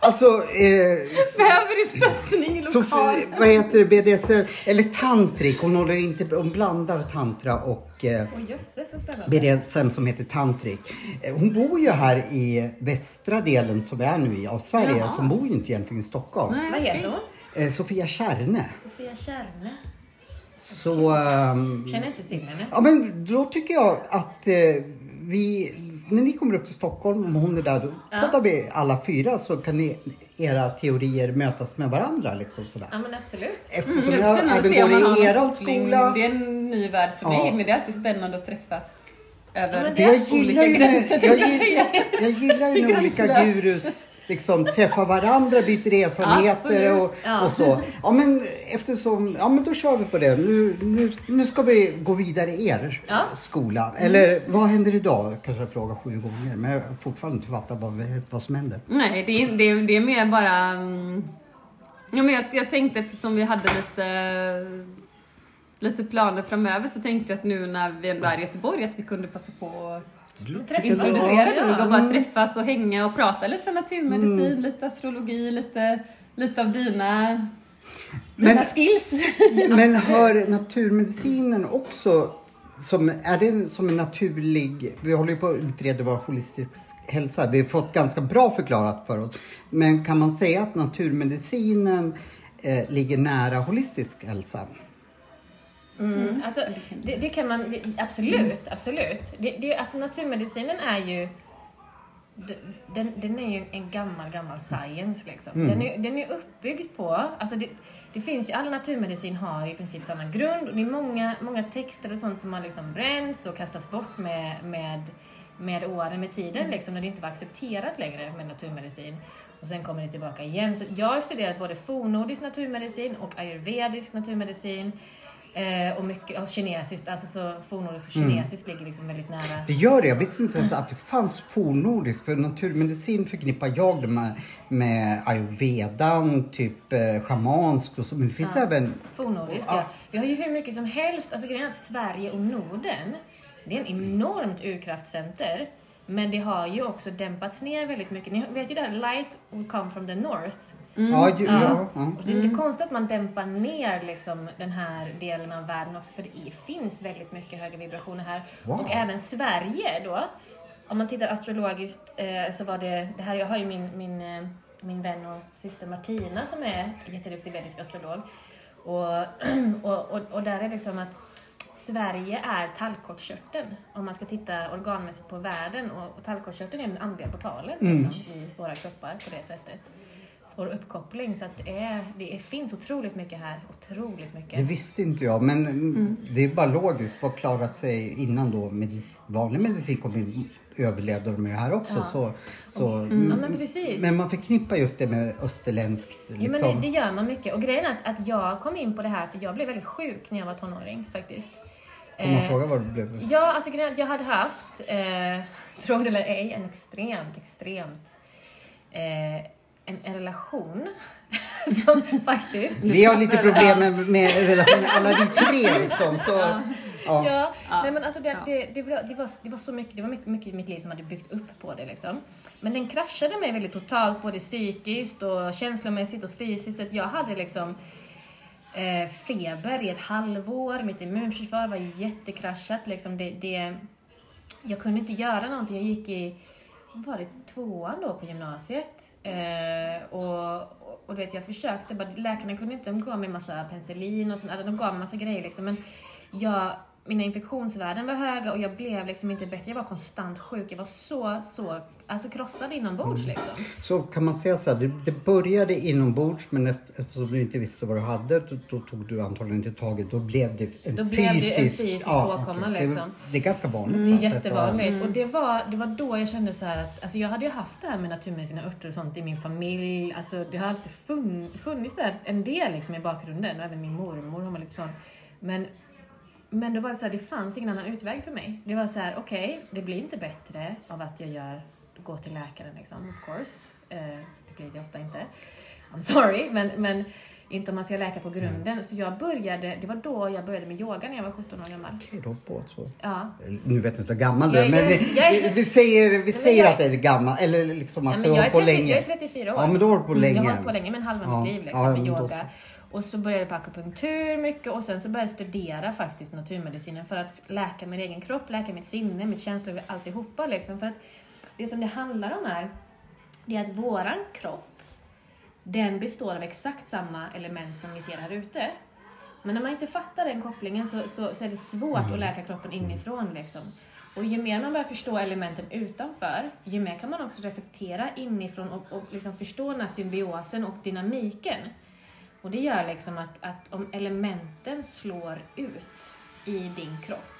Speaker 2: Alltså, eh,
Speaker 1: Behöver du stöttning i lokal?
Speaker 2: Sofie, vad heter det, BDSM, eller tantrik, hon håller inte, hon blandar tantra och eh,
Speaker 3: Åh jösses.
Speaker 2: BDSM som heter tantrik. Eh, Hon bor ju här i västra delen som vi är nu i av Sverige,
Speaker 1: Jaha.
Speaker 2: så hon bor ju inte egentligen i Stockholm.
Speaker 1: Nej,
Speaker 3: Vad heter hon?
Speaker 2: Eh, Sofia Kärne.
Speaker 3: Sofia Kärne.
Speaker 2: Så... ehm,
Speaker 3: Känner inte till henne.
Speaker 2: Ja men då tycker jag att eh, vi, när ni kommer upp till Stockholm och hon är där, då
Speaker 3: Ja.
Speaker 2: pratar vi alla fyra så kan ni, era teorier mötas med varandra liksom sådär.
Speaker 3: Ja men absolut.
Speaker 2: Eftersom
Speaker 1: Mm,
Speaker 2: jag även
Speaker 1: om
Speaker 2: går i
Speaker 1: koppling.
Speaker 2: skola.
Speaker 1: Det är en ny värld för
Speaker 2: Ja.
Speaker 1: mig, men det är alltid spännande att träffas över
Speaker 3: Ja,
Speaker 2: jag gillar ju,
Speaker 1: olika
Speaker 2: när,
Speaker 1: gränser,
Speaker 2: jag,
Speaker 1: jag
Speaker 2: jag gillar ju när olika gurus liksom träffar varandra, byter erfarenheter och,
Speaker 3: Ja.
Speaker 2: och så. Ja men eftersom, ja men då kör vi på det. Nu, nu, nu ska vi gå vidare i er
Speaker 3: Ja.
Speaker 2: skola. Eller vad händer idag? Kanske jag frågar sju gånger men jag har fortfarande inte fattat vad, vad som händer.
Speaker 1: Nej, det är, det är, det är mer bara... mm, Ja, men jag, jag tänkte eftersom vi hade lite, lite planer framöver så tänkte jag att nu när vi ändå är i Göteborg att vi kunde passa på att Introducera och
Speaker 3: Ja.
Speaker 1: bara träffas och hänga och prata lite naturmedicin, lite astrologi, lite, lite av dina, dina
Speaker 2: Men-
Speaker 1: skills.
Speaker 2: Men hör naturmedicinen också som, är det som en naturlig, vi håller ju på att utreda vår holistisk hälsa, vi har fått ganska bra förklarat för oss. Men kan man säga att naturmedicinen eh, ligger nära holistisk hälsa?
Speaker 3: Mm. Alltså, det, det kan man, det, absolut, absolut. Det, det, alltså, naturmedicinen är ju den, den är ju en gammal, gammal science liksom. Den, är, den är uppbyggd på, alltså det, det finns ju, all naturmedicin har i princip samma grund och det är många, många texter och sånt som har liksom bränts och kastats bort med, med, med åren, med tiden liksom, när det inte var accepterat längre med naturmedicin. Och sen kommer det tillbaka igen. Så jag har studerat både fornnordisk naturmedicin och ayurvedisk naturmedicin. Eh, och mycket och kinesiskt, alltså så fornnordiskt och kinesiskt ligger liksom väldigt nära.
Speaker 2: Det gör det. Jag visste inte ens att det fanns fornnordiskt. För naturmedicin förknippar jag det med, med ayurvedan, typ eh, schamanskt och så. Men det finns även...
Speaker 3: Fornnordiskt,
Speaker 2: Ja.
Speaker 3: ja. Vi har ju hur mycket som helst. Alltså grejen är att Sverige och Norden, det är en enormt urkraftcenter. Men det har ju också dämpats ner väldigt mycket. Ni vet ju det här, light will come from the north.
Speaker 2: Ja, ju, ja.
Speaker 3: Ja.
Speaker 2: ja.
Speaker 3: Och det är inte konstigt att man dämpar ner liksom, den här delen av världen också, för det finns väldigt mycket höga vibrationer här.
Speaker 2: Wow.
Speaker 3: Och även Sverige då. Om man tittar astrologiskt eh, så var det, det här, jag har ju min, min, eh, min vän och syster Martina som är jätteduktig vedisk astrolog. Och, och, och, och där är liksom att Sverige är tallkottkörteln om man ska titta organmässigt på världen och, och tallkottkörteln är den andliga portalen liksom, i våra kroppar på det sättet. Vår uppkoppling så att det, är, det är, finns otroligt mycket här, otroligt
Speaker 2: Det
Speaker 3: mycket.
Speaker 2: visste inte jag, men mm. det är bara logiskt. Vad klarar sig innan då medic- vanlig medicin kom in överlevde de ju här också.
Speaker 3: Ja.
Speaker 2: Så, så,
Speaker 3: Ja men precis.
Speaker 2: Men man förknippar just det med österländskt.
Speaker 3: Ja,
Speaker 2: Liksom.
Speaker 3: men det, det gör man mycket. Och grejen är att, att jag kom in på det här för jag blev väldigt sjuk när jag var tonåring faktiskt.
Speaker 2: Får man
Speaker 3: Eh,
Speaker 2: fråga vad det blev?
Speaker 3: Ja, alltså grejen är att jag hade haft, eh, tro det eller ej, en extremt, extremt eh, en, en relation som faktiskt...
Speaker 2: Vi har lite problem med, med relationer, alla vi tre liksom. Så, ja.
Speaker 3: Ja,
Speaker 1: Ja.
Speaker 3: Nej, men alltså det,
Speaker 1: Ja.
Speaker 3: det, det, var, det, var, det var så mycket, det var mycket, mycket i mitt liv som hade byggt upp på det liksom. Men den kraschade mig väldigt totalt, både psykiskt och känslomässigt och fysiskt. Jag hade liksom eh, feber i ett halvår, mitt immunförsvar var jättekraschat. Liksom det, det, jag kunde inte göra någonting. Jag gick i, var det, tvåan då på gymnasiet. Eh, och, och, du vet, jag försökte, bara, läkarna kunde inte, de gav mig massa penicillin och sånt, de gav mig massa grejer liksom. Men jag, mina infektionsvärden var höga och jag blev liksom inte bättre. Jag var konstant sjuk. Jag var så, så, alltså krossad inombords liksom.
Speaker 2: så kan man säga så här, det, det började inombords men efter- eftersom du inte visste vad du hade då, då tog du antagligen inte tag i det. Då blev det en
Speaker 3: Då blev det en
Speaker 2: fysisk, ja,
Speaker 3: åkomma.
Speaker 2: Det,
Speaker 3: liksom.
Speaker 2: det är ganska vanligt.
Speaker 3: Mm,
Speaker 2: va?
Speaker 3: jättevanligt. Och det var, det var då jag kände så här att, alltså jag hade ju haft det här med naturmedicina örter och sånt i min familj. Alltså det har alltid fun, funnits där en del liksom i bakgrunden och även min mormor har man lite sån. Men, men då var det så här, det fanns ingen annan utväg för mig. Det var så här, okej, det blir inte bättre av att jag gör, går till läkaren liksom, of course. Eh, det blir det ofta inte. I'm sorry, men, men inte om man ska läka på grunden. Så jag började, det var då jag började med yoga när jag var 17 år gammal.
Speaker 2: Okej, då på så.
Speaker 3: Ja.
Speaker 2: Nu vet jag inte hur gammal du är, men vi, vi, vi säger, vi säger
Speaker 3: jag-
Speaker 2: att det är gammal, eller liksom att
Speaker 3: Ja,
Speaker 2: du har hållit på
Speaker 3: 30,
Speaker 2: länge.
Speaker 3: jag är 34 år.
Speaker 2: Ja, men du har hållit på
Speaker 3: Mm, Jag
Speaker 2: länge.
Speaker 3: har hållit på länge, men halva
Speaker 2: Ja,
Speaker 3: mitt liv liksom,
Speaker 2: ja,
Speaker 3: med
Speaker 2: då
Speaker 3: yoga.
Speaker 2: så.
Speaker 3: Och så började jag på akupunktur mycket och sen så började jag studera faktiskt naturmedicinen för att läka min egen kropp, läka mitt sinne, mitt känsloliv, alltihopa liksom. För att det som det handlar om är, det är att våran kropp, den består av exakt samma element som vi ser här ute. Men när man inte fattar den kopplingen så, så, så är det svårt
Speaker 2: Mm.
Speaker 3: att läka kroppen inifrån. Liksom. Och ju mer man börjar förstå elementen utanför, ju mer kan man också reflektera inifrån och, och liksom förstå den här symbiosen och dynamiken. Och det gör liksom att, att om elementen slår ut i din kropp,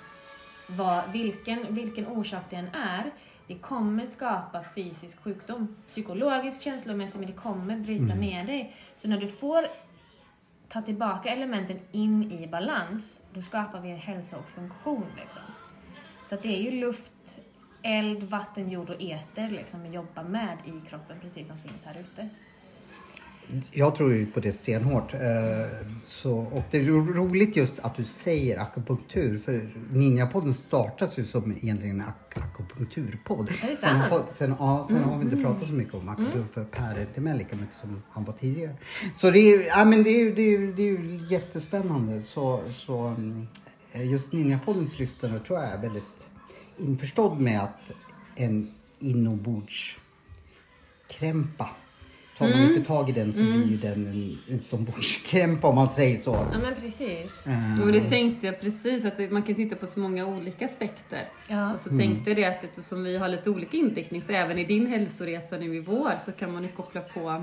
Speaker 3: vad, vilken, vilken orsak det än är, det kommer skapa fysisk sjukdom. Psykologisk, känslomässig, men det kommer bryta ner dig. Så när du får ta tillbaka elementen in i balans, då skapar vi en hälsa och funktion. Liksom. Så det är ju luft, eld, vatten, jord och eter liksom, vi jobbar med i kroppen, precis som finns här ute.
Speaker 2: Jag tror ju på det stenhårt. Eh, Så, och det är ro- roligt just att du säger akupunktur. För Ninjapodden startas ju som egentligen en ak- akupunkturpodd.
Speaker 3: Är
Speaker 2: Sen,
Speaker 3: det
Speaker 2: har, sen, ja, sen har vi inte pratat så mycket om akupunktur för Per är inte med lika mycket som han var tidigare. Så det är, ja, men det är, ju- det är, ju- det är ju jättespännande. Så, så mm, just Ninjapoddens lyssnare tror jag är väldigt införstådd med att en inombordskrämpa Tar man inte tag i den så blir ju den en utombordskrämpa om man säger så.
Speaker 3: Ja men precis.
Speaker 2: Eh,
Speaker 1: Och det tänkte jag precis, att man kan titta på så många olika aspekter.
Speaker 3: Ja.
Speaker 1: Och så tänkte jag det att eftersom vi har lite olika inriktning, så även i din hälsoresa nu i vår så kan man ju koppla på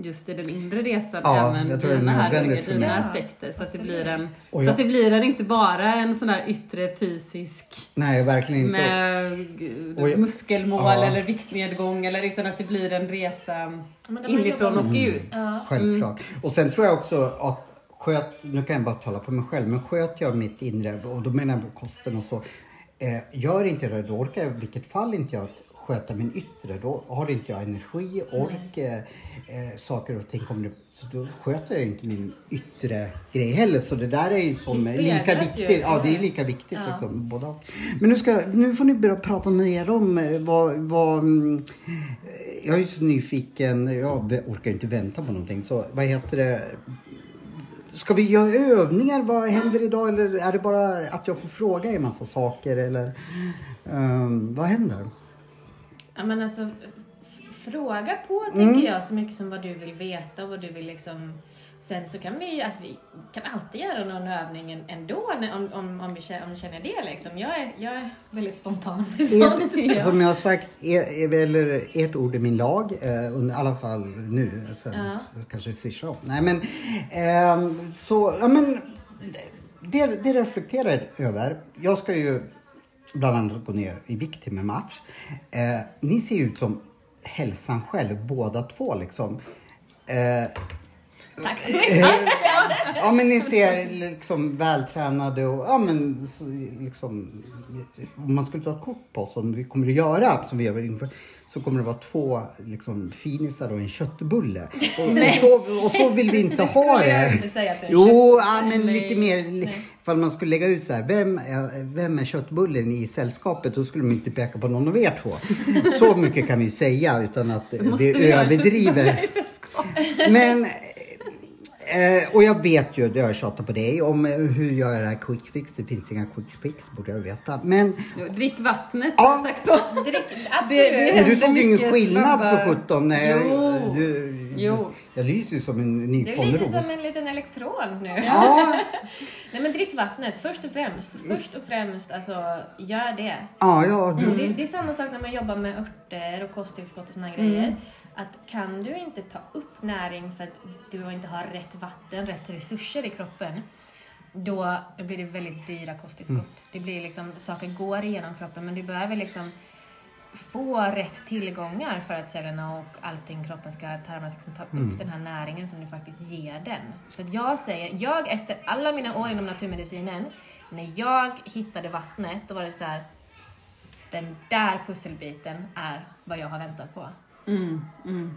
Speaker 1: just i den inre resan
Speaker 2: Ja,
Speaker 1: även
Speaker 2: jag tror det är
Speaker 1: dina, dina aspekter. Så att, det blir en,
Speaker 2: Och
Speaker 1: så
Speaker 2: jag-
Speaker 1: att det blir en, inte bara en sån här yttre fysisk
Speaker 2: Nej, verkligen inte.
Speaker 1: med
Speaker 2: Och jag-
Speaker 1: muskelmål
Speaker 2: Ja.
Speaker 1: eller viktnedgång eller utan att det blir en resa inifrån och
Speaker 3: med-
Speaker 1: ut.
Speaker 3: Ja.
Speaker 2: Självklart. Och sen tror jag också att sköt, nu kan jag bara tala för mig själv, men sköt jag mitt inre, och då menar jag kosten och så. Eh, gör inte jag det, då orkar jag i vilket fall inte jag sköta min yttre. Då har inte jag energi, ork, eh, eh, saker och ting kommer så då sköter jag inte min yttre grej heller. Så det där är ju som lika
Speaker 3: speglas ju.
Speaker 2: viktigt. Ja, det är lika viktigt liksom. Båda. Men nu, ska, nu får ni börja prata mer om eh, vad, vad mm, jag är så nyfiken, jag orkar inte vänta på någonting. Så vad heter det? Ska vi göra övningar? Vad händer idag? Eller är det bara att jag får fråga en massa saker? Eller ehm, vad händer?
Speaker 3: Ja, men alltså, fråga på
Speaker 2: Mm.
Speaker 3: tänker jag så mycket som vad du vill veta och vad du vill liksom Sen så kan vi, alltså vi kan alltid göra någon övning ändå om, om, om, vi känner, om vi känner det liksom. Jag är, jag är väldigt spontan
Speaker 2: Ert,
Speaker 3: jag.
Speaker 2: som jag har sagt, er, eller ert ord är min lag. Eh, I alla fall nu. Sen
Speaker 3: Ja.
Speaker 2: kanske swishar om. Nej men, ehm, så, ja men. Det, det reflekterar över. Jag ska ju bland annat gå ner i vikt min match. Eh, ni ser ut som hälsan själv båda två liksom. Eh,
Speaker 3: Tack så mycket.
Speaker 2: ja men ni ser liksom vältränade och ja men liksom om man skulle ta ett kort på oss som vi kommer att göra som vi gör inför så kommer det vara två liksom finisar och en köttbulle. Och, och, så, och så vill vi inte ha
Speaker 3: skulle jag
Speaker 2: det.
Speaker 3: inte säga att det
Speaker 2: Jo, ja, men
Speaker 1: Nej.
Speaker 2: lite mer ifall man skulle lägga ut så här, vem är, vem är köttbullen i sällskapet? Då skulle de inte peka på någon av er två. Så mycket kan vi ju säga utan att
Speaker 1: Måste
Speaker 2: det överdriver. Men, eh, och jag vet ju, det har jag tjatat på dig om eh, hur gör jag det här quick fix. Det finns inga quick fix, borde jag veta. Men
Speaker 1: Drick vattnet,
Speaker 2: Ja.
Speaker 1: har jag sagt då.
Speaker 3: Drick,
Speaker 1: Det-
Speaker 3: absolut.
Speaker 1: det-
Speaker 2: men du såg ju ingen skillnad
Speaker 1: snabba-
Speaker 2: för 17. när jag-
Speaker 1: Jo.
Speaker 2: Du,
Speaker 1: Jo.
Speaker 2: Jag lyser ju som en
Speaker 3: Du är lite
Speaker 2: nyponros.
Speaker 3: som en liten elektron nu.
Speaker 2: Ja,
Speaker 3: Nej men drick vattnet först och främst. Först och främst, alltså gör det.
Speaker 2: ja, ja, du,
Speaker 3: det, det är samma sak när man jobbar med örter och kosttillskott och såna grejer. Att kan du inte ta upp näring för att du inte har rätt vatten, rätt resurser i kroppen, då blir det väldigt dyra kosttillskott. Det blir liksom, saker går igenom kroppen men du behöver liksom få rätt tillgångar för att cellerna och allting kroppen ska, tarmarna ska ta upp den här näringen som du faktiskt ger den. Så att jag säger, jag efter alla mina år inom naturmedicinen, när jag hittade vattnet, då var det så här, den där pusselbiten är vad jag har väntat på.
Speaker 1: Mm, mm,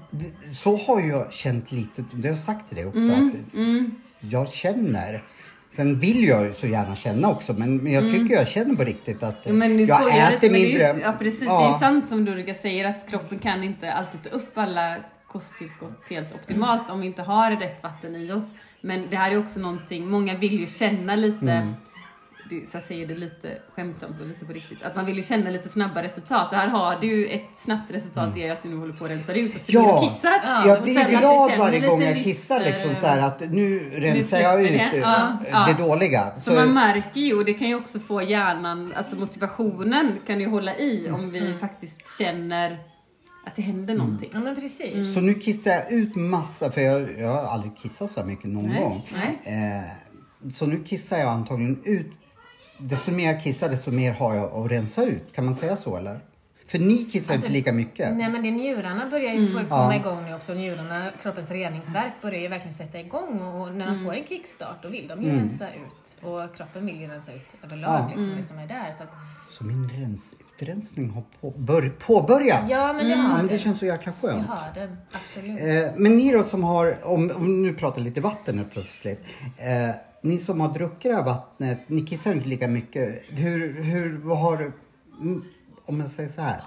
Speaker 2: Så har jag känt lite, det har jag sagt till dig också,
Speaker 1: mm,
Speaker 2: att
Speaker 1: mm.
Speaker 2: jag känner. Sen vill jag ju så gärna känna också, men, men jag tycker jag känner på riktigt att
Speaker 1: Ja, men
Speaker 2: jag äter
Speaker 1: lite. Det, är- ja precis, det är ju sant som Durga säger att kroppen kan inte alltid ta upp alla kosttillskott helt optimalt om vi inte har rätt vatten i oss. Men det här är också någonting, många vill ju känna lite,
Speaker 2: Mm.
Speaker 1: Det, så jag säger det lite skämtsamt och lite på riktigt, att man vill ju känna lite snabba resultat. Och här har du ett snabbt resultat, det är att du nu håller på att rensa ut och springer
Speaker 2: Ja.
Speaker 1: och kissar.
Speaker 3: Ja,
Speaker 2: jag blir glad varje gång jag kissar liksom så här att nu rensar
Speaker 1: Nu
Speaker 2: jag ut
Speaker 1: det.
Speaker 2: eh,
Speaker 1: Ja, ja.
Speaker 2: det dåliga.
Speaker 1: Så man märker ju, och det kan ju också få hjärnan, alltså motivationen kan ju hålla i om vi faktiskt känner att det händer någonting.
Speaker 3: Ja men precis.
Speaker 2: Så nu kissar jag ut massa, för jag, jag har aldrig kissat så här mycket någon
Speaker 1: Nej,
Speaker 2: gång.
Speaker 1: nej.
Speaker 2: Eh, så nu kissar jag antagligen ut. Desto mer jag kissar, desto mer har jag att rensa ut. Kan man säga så eller? För ni kissar
Speaker 3: Alltså,
Speaker 2: inte lika mycket.
Speaker 3: Nej men det njurarna börjar ju
Speaker 1: Mm.
Speaker 3: komma
Speaker 2: Ja.
Speaker 3: igång nu också. Njurarna, kroppens reningsverk börjar ju verkligen sätta igång och när de
Speaker 1: Mm.
Speaker 3: får en kickstart då vill de ju
Speaker 2: Mm.
Speaker 3: rensa ut. Och kroppen vill ju rensa ut överlag
Speaker 2: Ja.
Speaker 3: liksom
Speaker 1: Mm.
Speaker 3: det som är där. Så att,
Speaker 2: Så min rens, utrensning har på, bör, påbörjats.
Speaker 3: ja men det
Speaker 2: Ja,
Speaker 3: har
Speaker 2: men
Speaker 3: det.
Speaker 2: det känns så jäkla
Speaker 3: Det
Speaker 2: skönt.
Speaker 3: har det, absolut.
Speaker 2: Eh, men ni då som har, om, om nu pratar lite vatten nu plötsligt. Eh, ni som har druckit det här vattnet, ni kissar inte lika mycket. Hur, hur, vad har, du... Mm, om jag säger så här.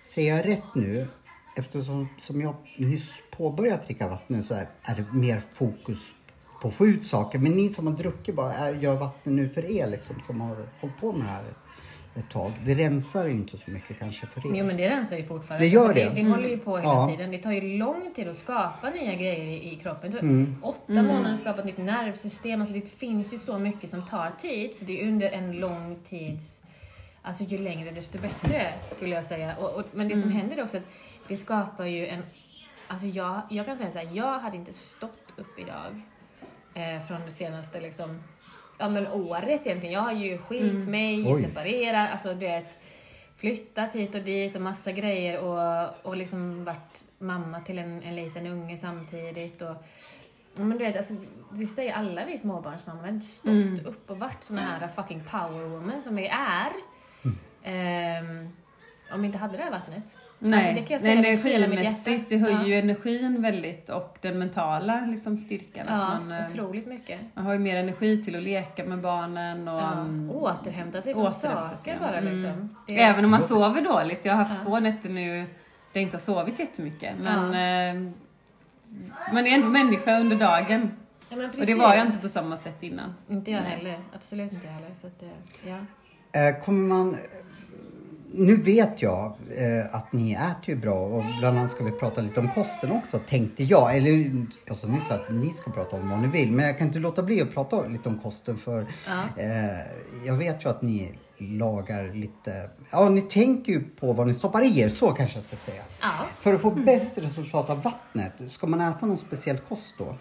Speaker 2: Ser jag rätt nu? Eftersom som jag nyss påbörjat dricka vatten så är, är det mer fokus på att få ut saker. Men ni som har druckit bara, är, gör vatten nu för er liksom, som har hållit på med det här ett tag. Det rensar ju inte så mycket kanske för er.
Speaker 3: Jo men det rensar ju fortfarande.
Speaker 2: Det gör
Speaker 3: Alltså,
Speaker 2: det.
Speaker 3: det. Det håller ju på hela
Speaker 2: Ja.
Speaker 3: tiden. Det tar ju lång tid att skapa nya grejer i, i kroppen. Det tar
Speaker 2: Mm.
Speaker 3: åtta månader att skapa ett nytt nervsystem. Alltså det finns ju så mycket som tar tid. Så det är under en lång tids... Alltså ju längre desto bättre skulle jag säga. Och, och, men det som händer är också att det skapar ju en... Alltså jag, jag kan säga så här, jag hade inte stått upp idag eh, från det senaste liksom, ja, men året egentligen. Jag har ju skilt mig,
Speaker 2: Oj.
Speaker 3: separerat, alltså du vet flyttat hit och dit och massa grejer och, och liksom varit mamma till en, en liten unge samtidigt. Och, ja, men du vet, alltså, det säger alla vi småbarnsmammor, har inte stått upp och varit såna här fucking power woman som vi är. Ehm, om vi inte hade det här vattnet.
Speaker 1: Nej,
Speaker 3: Alltså, det
Speaker 1: energimässigt, det höjer
Speaker 3: Ja.
Speaker 1: ju energin väldigt och den mentala liksom, styrkan.
Speaker 3: Ja,
Speaker 1: att man, eh,
Speaker 3: otroligt mycket.
Speaker 1: man har ju mer energi till att leka med barnen och
Speaker 3: Ja,
Speaker 1: mm,
Speaker 3: återhämta sig från
Speaker 1: återhämta
Speaker 3: saker bara
Speaker 1: Mm.
Speaker 3: liksom. Det-
Speaker 1: Även om man sover dåligt. Jag har haft
Speaker 3: Ja.
Speaker 1: två nätter nu där jag inte har sovit jättemycket. Men eh, man är ändå människa under dagen.
Speaker 3: ja, men
Speaker 1: Och det var jag inte på samma sätt innan.
Speaker 3: Inte jag heller. Absolut inte jag heller. Så att, det- ja.
Speaker 2: Eh, kommer man... Nu vet jag eh, att ni äter ju bra och bland annat ska vi prata lite om kosten också tänkte jag. Eller jag sa nyss att ni ska prata om vad ni vill men jag kan inte låta bli att prata lite om kosten för
Speaker 3: Ja.
Speaker 2: eh, jag vet ju att ni lagar lite... Ja, ni tänker ju på vad ni stoppar i er, så kanske jag ska säga.
Speaker 3: ja.
Speaker 2: För att få bäst resultat av vattnet, ska man äta någon speciell kost då?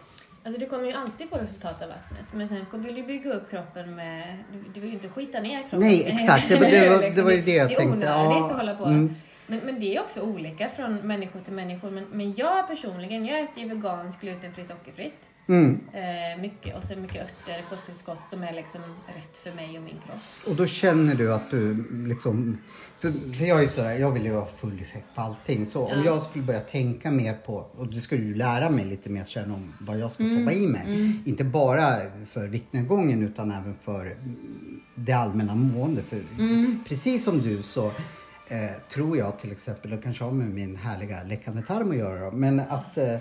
Speaker 3: Alltså du kommer ju alltid få resultat av vattnet. Men sen vill du bygga upp kroppen med... Du, vill ju inte skita ner kroppen.
Speaker 2: Nej, exakt. Det det var- det var ju det jag
Speaker 3: det är
Speaker 2: tänkte.
Speaker 3: onödigt
Speaker 2: Ja,
Speaker 3: att hålla på.
Speaker 2: mm.
Speaker 3: Men, men det är också olika från människor till människor. Men, men jag personligen, jag äter ju veganskt, glutenfritt, sockerfritt.
Speaker 2: Mm.
Speaker 3: Eh, mycket, och sen mycket örter, kosttillskott som är liksom rätt för mig och min kropp.
Speaker 2: Och då känner du att du liksom... För, för jag är ju sådär, jag vill ju ha full effekt på allting. Så om
Speaker 3: Ja.
Speaker 2: jag skulle börja tänka mer på, och det skulle ju lära mig lite mer sen om vad jag ska stoppa i mig. Inte bara för viktnedgången utan även för mm, det allmänna måendet. För precis som du så eh, tror jag till exempel, och kanske har med min härliga läckande tarm att göra men att eh,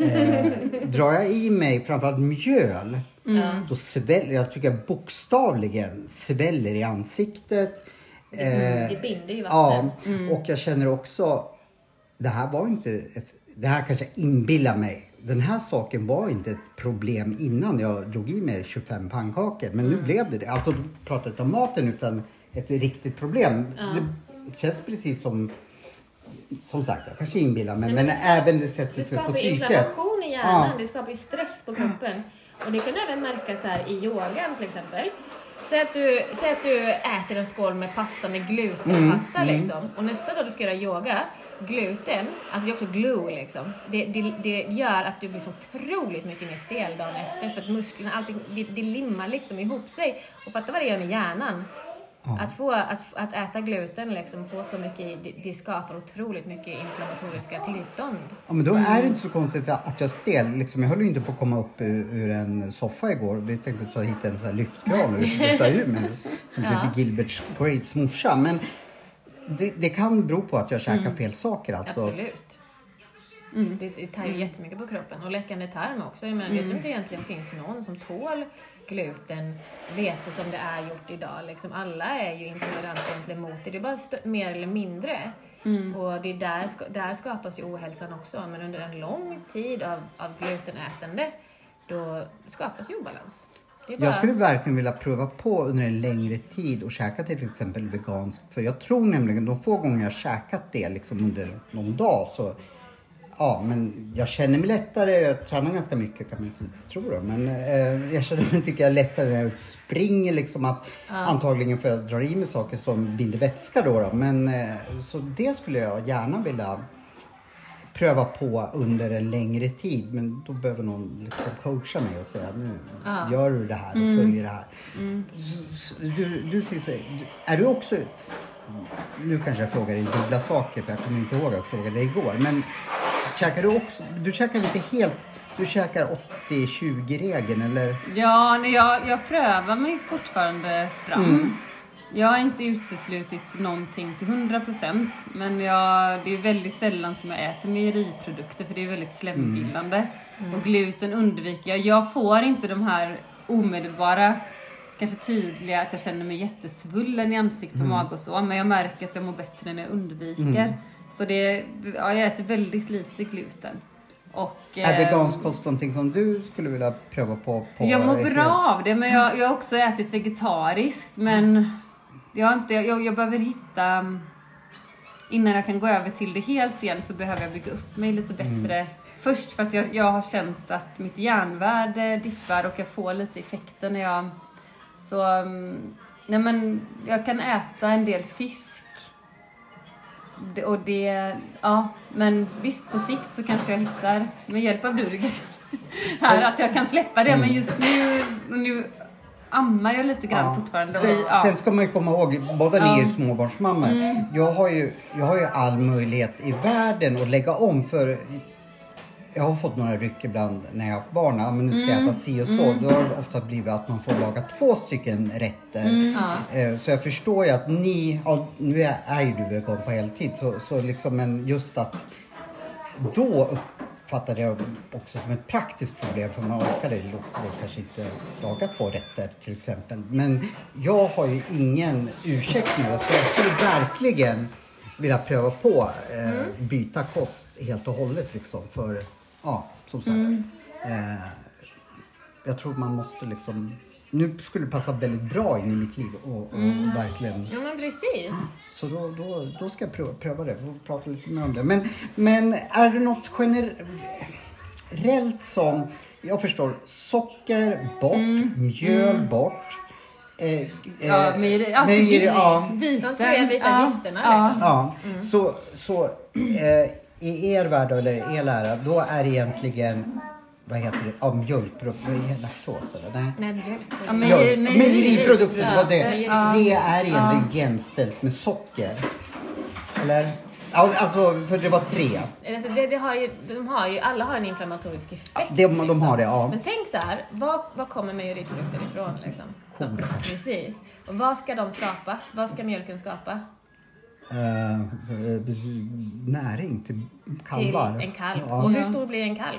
Speaker 2: eh, drar jag i mig framförallt mjöl då sväller, jag tycker jag bokstavligen sväller i ansiktet. Eh,
Speaker 3: Det binder ju
Speaker 2: ja,
Speaker 3: vatten.
Speaker 2: och jag känner också, det här var inte ett, det här kanske inbillar mig. Den här saken var inte ett problem innan jag drog i mig 25 pannkakor. Men nu blev det det. Alltså, du pratar inte om maten utan ett riktigt problem. Det känns precis som, som sagt, jag kanske inbillar mig. Men
Speaker 3: men det
Speaker 2: även det sätter
Speaker 3: Det
Speaker 2: sig på
Speaker 3: skapar
Speaker 2: psyket.
Speaker 3: inflammation i hjärnan,
Speaker 2: Ja.
Speaker 3: det skapar ju stress på kroppen. Och det kan du även märka så här i yogan till exempel. Säg att, du, säg att du äter en skål med pasta med glutenpasta
Speaker 2: Mm,
Speaker 3: liksom. Och nästa dag du ska göra yoga, gluten, alltså det är också glue liksom. Det, det, det gör att du blir så otroligt mycket mer stel dagen efter. För att musklerna, allting, det, det limmar liksom ihop sig. Och fatta vad det gör med hjärnan. Att, få, att, att äta gluten, liksom, få så mycket, det, det skapar otroligt mycket inflammatoriska tillstånd.
Speaker 2: Ja, men då är det inte så konstigt att jag är stel. Liksom, jag höll ju inte på att komma upp ur, ur en soffa igår. Vi tänkte ta hit en sån här lyftkran och lyfta ur mig. Som
Speaker 3: Ja.
Speaker 2: typ Gilbert Grapes morsa. Men det, det kan bero på att jag käkar fel saker. Alltså.
Speaker 3: Absolut. Det, det tar ju jättemycket på kroppen. Och läckande tarm också. Jag menar, vet du inte egentligen finns någon som tål gluten, vete som det är gjort idag. Liksom, alla är ju intoleranta egentligen mot det. Det är bara mer eller mindre. Och det är där, där skapas ju ohälsan också. Men under en lång tid av, av glutenätande, då skapas ju obalans. Bara...
Speaker 2: Jag skulle verkligen vilja pröva på under en längre tid och käka till exempel veganskt. För jag tror nämligen de få gånger jag käkat det liksom under någon dag så Ja, men jag känner mig lättare. Jag tränar ganska mycket kan man tro då. Men eh, jag känner mig, tycker jag, lättare när jag springer liksom. Att, Antagligen för att jag drar i mig saker som binder vätska då. då. Men eh, så det skulle jag gärna vilja pröva på under en längre tid. Men då behöver någon liksom coacha mig och säga nu gör du det här och följer det här. S- Du, du Cissi, är du också... Nu kanske jag frågar dig dubbla saker för jag kommer inte ihåg att jag frågade dig igår. Men käkar du också... Du käkar inte helt... Du käkar 80-20-regeln eller?
Speaker 1: Ja, nej, jag, jag prövar mig fortfarande fram. Jag har inte uteslutit någonting till 100% men jag, det är väldigt sällan som jag äter mejeriprodukter för det är väldigt slembildande. Och gluten undviker jag. Jag får inte de här omedelbara, kanske tydliga att jag känner mig jättesvullen i ansikte och mage och så. Men jag märker att jag mår bättre när jag undviker. Så det, ja, jag äter väldigt lite gluten. Och,
Speaker 2: Är
Speaker 1: eh,
Speaker 2: vegansk kost någonting som du skulle vilja pröva på? på
Speaker 1: jag mår bra av det, men jag, jag har också ätit vegetariskt. Men jag, har inte, jag, jag behöver hitta... Innan jag kan gå över till det helt igen så behöver jag bygga upp mig lite bättre. Först för att jag, jag har känt att mitt järnvärde dippar och jag får lite effekter när jag... Så... mm, Nej men, jag kan äta en del fisk. Och det... Ja, men visst på sikt så kanske jag hittar, med hjälp av Durga, här att jag kan släppa det. Men just nu, nu ammar jag lite grann fortfarande. och
Speaker 2: Sen,
Speaker 1: ja.
Speaker 2: sen ska man ju komma ihåg, båda ni är ju
Speaker 1: Ja. Mm.
Speaker 2: småbarnsmammor. Jag, har ju, jag har ju all möjlighet i världen att lägga om för jag har fått några ryck ibland när jag har haft barn. Ja, men nu ska
Speaker 1: Mm.
Speaker 2: jag äta si och så. Då har det ofta blivit att man får laga två stycken rätter.
Speaker 1: Mm.
Speaker 2: Eh, Så jag förstår ju att ni, ja, nu är, ju du vegan på heltid, så, så liksom, men just att då uppfattade jag också som ett praktiskt problem för man orkade då kanske inte laga två rätter till exempel. Men jag har ju ingen ursäkt det så jag skulle verkligen vilja pröva på eh, byta kost helt och hållet liksom för, ja som sagt. Eh, jag tror man måste liksom, nu skulle det passa väldigt bra in i mitt liv och, och verkligen
Speaker 3: Ja men precis.
Speaker 2: så då, då, då ska jag pröva, pröva det. Får prata lite mer om det. Men, men är det något generellt som... Jag förstår. Socker bort. Mjöl bort. Eh, eh,
Speaker 1: Ja, mejeri, alltid
Speaker 2: mejeri, ja,
Speaker 3: De tre vita
Speaker 1: Ja,
Speaker 3: gifterna
Speaker 1: ja.
Speaker 3: liksom.
Speaker 2: ja. Så, så eh, i er värld eller er lära, då är det egentligen... Vad heter det? Ja, mjölkprodukter. Laktos eller? Nej.
Speaker 3: Nej, mjölk.
Speaker 1: Ja, mejeri-
Speaker 2: Mejeriprodukter, det var det.
Speaker 1: Ja.
Speaker 2: Det är egentligen jämställt med socker. Eller? Ja, Alltså, för det var tre.
Speaker 3: Alltså, det, det har ju, de har ju, alla har en inflammatorisk effekt.
Speaker 2: De, de har det, ja.
Speaker 3: Men tänk så här, var, var kommer mejeriprodukter ifrån liksom? De, precis. Och vad ska de skapa? Vad ska mjölken skapa?
Speaker 2: Eh, eh, näring till kalvar.
Speaker 3: Till en kalv.
Speaker 2: Ja.
Speaker 3: Och hur stor blir en kalv?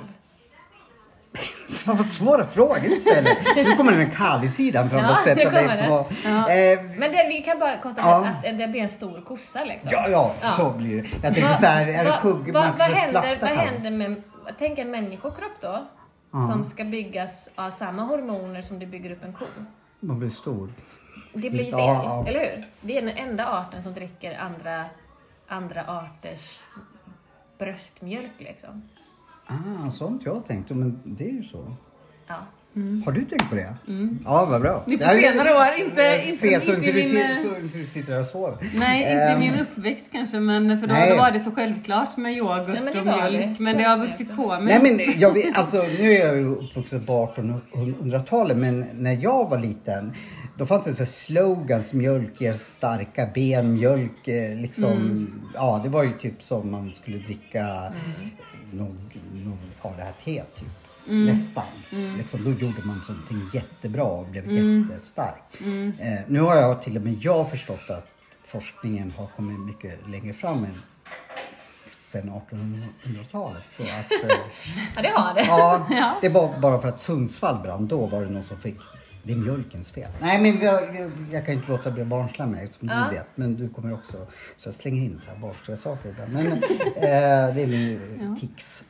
Speaker 2: Fan vad svåra frågor istället. Nu kommer den kalvsidan fram
Speaker 3: Ja,
Speaker 2: och sätta
Speaker 3: nu
Speaker 2: mig
Speaker 3: kommer
Speaker 2: på... Eh,
Speaker 3: Men det, vi kan bara konstatera
Speaker 2: Ja.
Speaker 3: att det blir en stor kossa liksom.
Speaker 2: ja, ja,
Speaker 3: Ja.
Speaker 2: så blir det. Jag tänkte så här, är det
Speaker 3: vad-
Speaker 2: kugg...
Speaker 3: vad,
Speaker 2: man
Speaker 3: händer,
Speaker 2: slakta
Speaker 3: vad
Speaker 2: kalv.
Speaker 3: händer med, tänk en människokropp då, som ska byggas av samma hormoner som det bygger upp en ko.
Speaker 2: Man blir stor.
Speaker 3: Det blir fel,
Speaker 2: Ja, ja.
Speaker 3: eller hur? Vi är den enda arten som dricker andra, andra arters bröstmjölk liksom.
Speaker 2: Ah, sånt jag tänkte, men det är ju så.
Speaker 3: Ja.
Speaker 2: Har du tänkt på det? Ja, vad bra.
Speaker 1: Lite
Speaker 2: Ja,
Speaker 1: senare år, inte- inte- inte
Speaker 2: inte
Speaker 1: min, eh,
Speaker 2: så inte du sitter där och sover.
Speaker 1: Nej, inte
Speaker 2: Ehm,
Speaker 1: min uppväxt kanske, men för då,
Speaker 2: nej.
Speaker 1: då var det så självklart med yoghurt
Speaker 3: men det
Speaker 1: och mjölk. Men det har vuxit på
Speaker 2: Nej
Speaker 1: mig.
Speaker 2: men jag vet, alltså nu är jag ju uppvuxen på 1800-talet men när jag var liten då fanns det så slogans, mjölk ger starka ben, mjölk eh, liksom,
Speaker 1: Mm.
Speaker 2: ja det var ju typ som man skulle dricka nog, nog, ja det här teet typ.
Speaker 1: Mm.
Speaker 2: Nästan. Liksom, då gjorde man någonting jättebra och blev
Speaker 1: Mm.
Speaker 2: jättestark. Eh, nu har jag till och med jag förstått att forskningen har kommit mycket längre fram än sen 1800-talet. Så att, eh,
Speaker 3: Ja, det har det.
Speaker 2: Ja,
Speaker 1: Ja.
Speaker 2: det var bara för att Sundsvall brann. Då var det någon som fick det är mjölkens fel. Nej men jag, jag, jag kan inte låta bli barnslig med som
Speaker 3: Ja.
Speaker 2: du vet. Men du kommer också så jag slänger in så här barnsliga saker ibland. Men eh, det är min tics.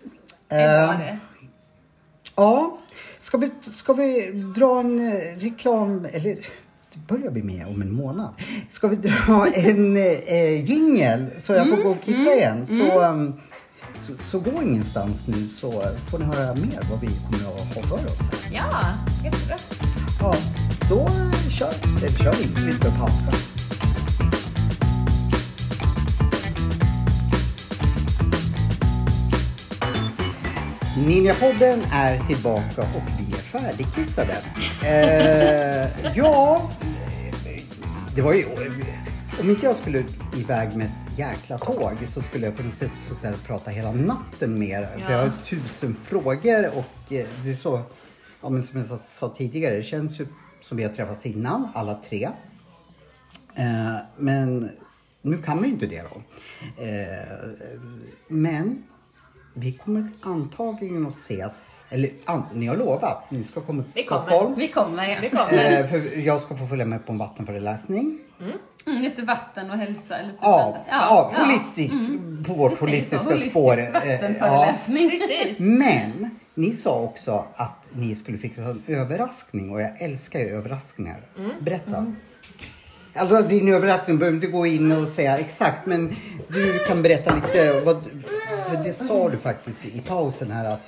Speaker 3: Det var
Speaker 2: Eh,
Speaker 3: det.
Speaker 2: Ja, ska vi, ska vi dra en eh, reklam, eller det börjar bli med om en månad. Ska vi dra en eh, jingel så jag får gå och kissa igen? Så, um, så, så gå ingenstans nu så får ni höra mer vad vi kommer att ha för oss.
Speaker 3: Ja, jättebra.
Speaker 2: Ja, då kör. Eller kör vi vi ska pausa. Ninjapodden är tillbaka och vi är färdigkissade. Eh, ja, det var ju... Om inte jag skulle iväg med ett jäkla tåg så skulle jag kunna sitta och prata hela natten med er. För jag har tusen frågor och eh, det är så... Ja, men som jag sa- tidigare, det känns ju som vi har träffats innan, alla tre. Eh, men nu kan vi ju inte det då. Eh, men vi kommer antagligen att ses, eller an, ni har lovat, ni ska komma till
Speaker 3: Vi kommer.
Speaker 2: Stockholm.
Speaker 1: Vi kommer, ja.
Speaker 3: Vi kommer.
Speaker 2: Eh, för jag ska få följa med på en vattenföreläsning.
Speaker 1: Mm, lite vatten och hälsa. Lite
Speaker 2: Ja,
Speaker 1: blandat.
Speaker 2: ja, holistiskt, på vårt holistiska
Speaker 1: holistisk
Speaker 2: spår. Eh, ja.
Speaker 1: vattenföreläsning.
Speaker 3: Precis.
Speaker 2: Men ni sa också att ni skulle fixa en överraskning och jag älskar ju överraskningar. Berätta. Alltså din överraskning behöver inte gå in och säga exakt men du kan berätta lite. Vad, för det sa du faktiskt i pausen här att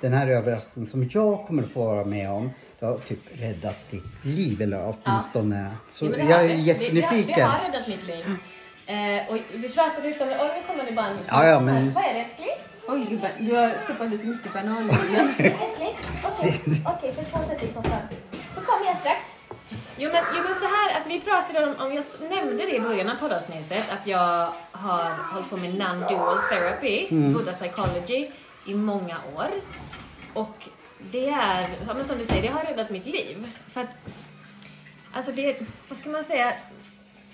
Speaker 2: den här överraskningen som jag kommer att få vara med om det har typ räddat ditt liv eller åtminstone. Så
Speaker 3: Jo, men det
Speaker 2: jag är
Speaker 3: det. Det, det,
Speaker 2: jättenyfiken.
Speaker 3: har räddat mitt liv. Eh, och vi pratade lite om det. Åh, nu kommer det bara en...
Speaker 2: Ja, ja, men-
Speaker 3: Vad är det älskling?
Speaker 1: Oj, vad- du har stoppat lite mycket bananolja.
Speaker 3: Älskling? Okej, okej, så två sätt i soffan. Så kommer jag strax. Jo men, jo men så här, alltså vi pratade om, om jag nämnde det i början av poddavsnittet, att jag har hållit på med non-dual therapy, Buddha psychology, i många år. Och det är, som du säger, det har räddat mitt liv. För att, alltså det, vad ska man säga,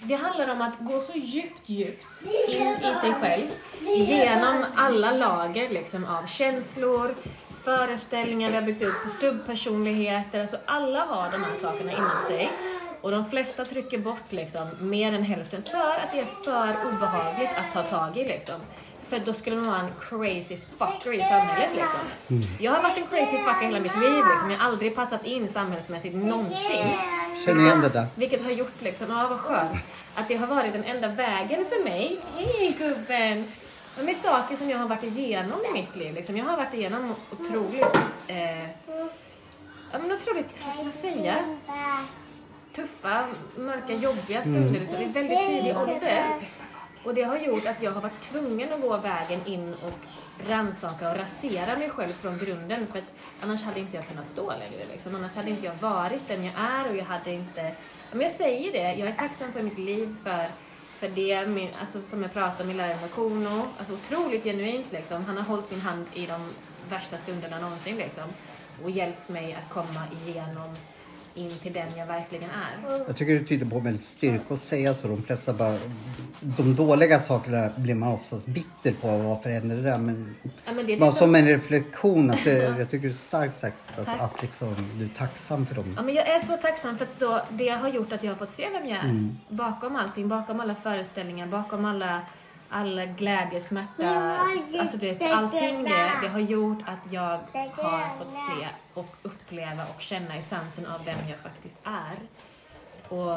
Speaker 3: det handlar om att gå så djupt, djupt in i sig själv, genom alla lager liksom, av känslor, föreställningar vi har byggt upp, subpersonligheter, alltså alla har de här sakerna inom sig. Och de flesta trycker bort liksom, mer än hälften för att det är för obehagligt att ta tag i. Liksom. För då skulle man vara en crazy fucker i samhället. Liksom. Jag har varit en crazy fucker hela mitt liv. Liksom. Jag har aldrig passat in samhällsmässigt någonsin.
Speaker 2: Känner igen det där.
Speaker 3: Vilket har gjort liksom, ja vad skönt, att det har varit den enda vägen för mig. Hej gubben! Men med saker som jag har varit igenom i mitt liv. Liksom. Jag har varit igenom otroligt, eh, ja, men otroligt, vad ska man säga? Tuffa, mörka, jobbiga stunder liksom, i väldigt tidig ålder. Och det har gjort att jag har varit tvungen att gå vägen in och rannsaka och rasera mig själv från grunden. För att annars hade inte jag kunnat stå längre. Liksom. Annars hade inte jag varit den jag är och jag hade inte... Men jag säger det, jag är tacksam för mitt liv, för, för det, min, alltså, som jag pratade med läraren Makono. Alltså otroligt genuint liksom. Han har hållit min hand i de värsta stunderna någonsin liksom. Och hjälpt mig att komma igenom in till den jag verkligen är.
Speaker 2: Jag tycker det tyder på väldigt styrka att säga så. De flesta bara... De dåliga sakerna blir man oftast bitter på. Varför hände det där? Men
Speaker 3: Ja, men det
Speaker 2: bara
Speaker 3: det
Speaker 2: som en reflektion. Att det, jag tycker det är starkt sagt att,
Speaker 3: Tack.
Speaker 2: att liksom, du är tacksam för dem.
Speaker 3: Ja, men jag är så tacksam för att då, det har gjort att jag har fått se vem jag är.
Speaker 2: Mm.
Speaker 3: Bakom allting, bakom alla föreställningar, bakom alla, alla glädje, smärta, alltså det, allting det, det har gjort att jag har fått se och uppleva och känna essensen av vem jag faktiskt är. Och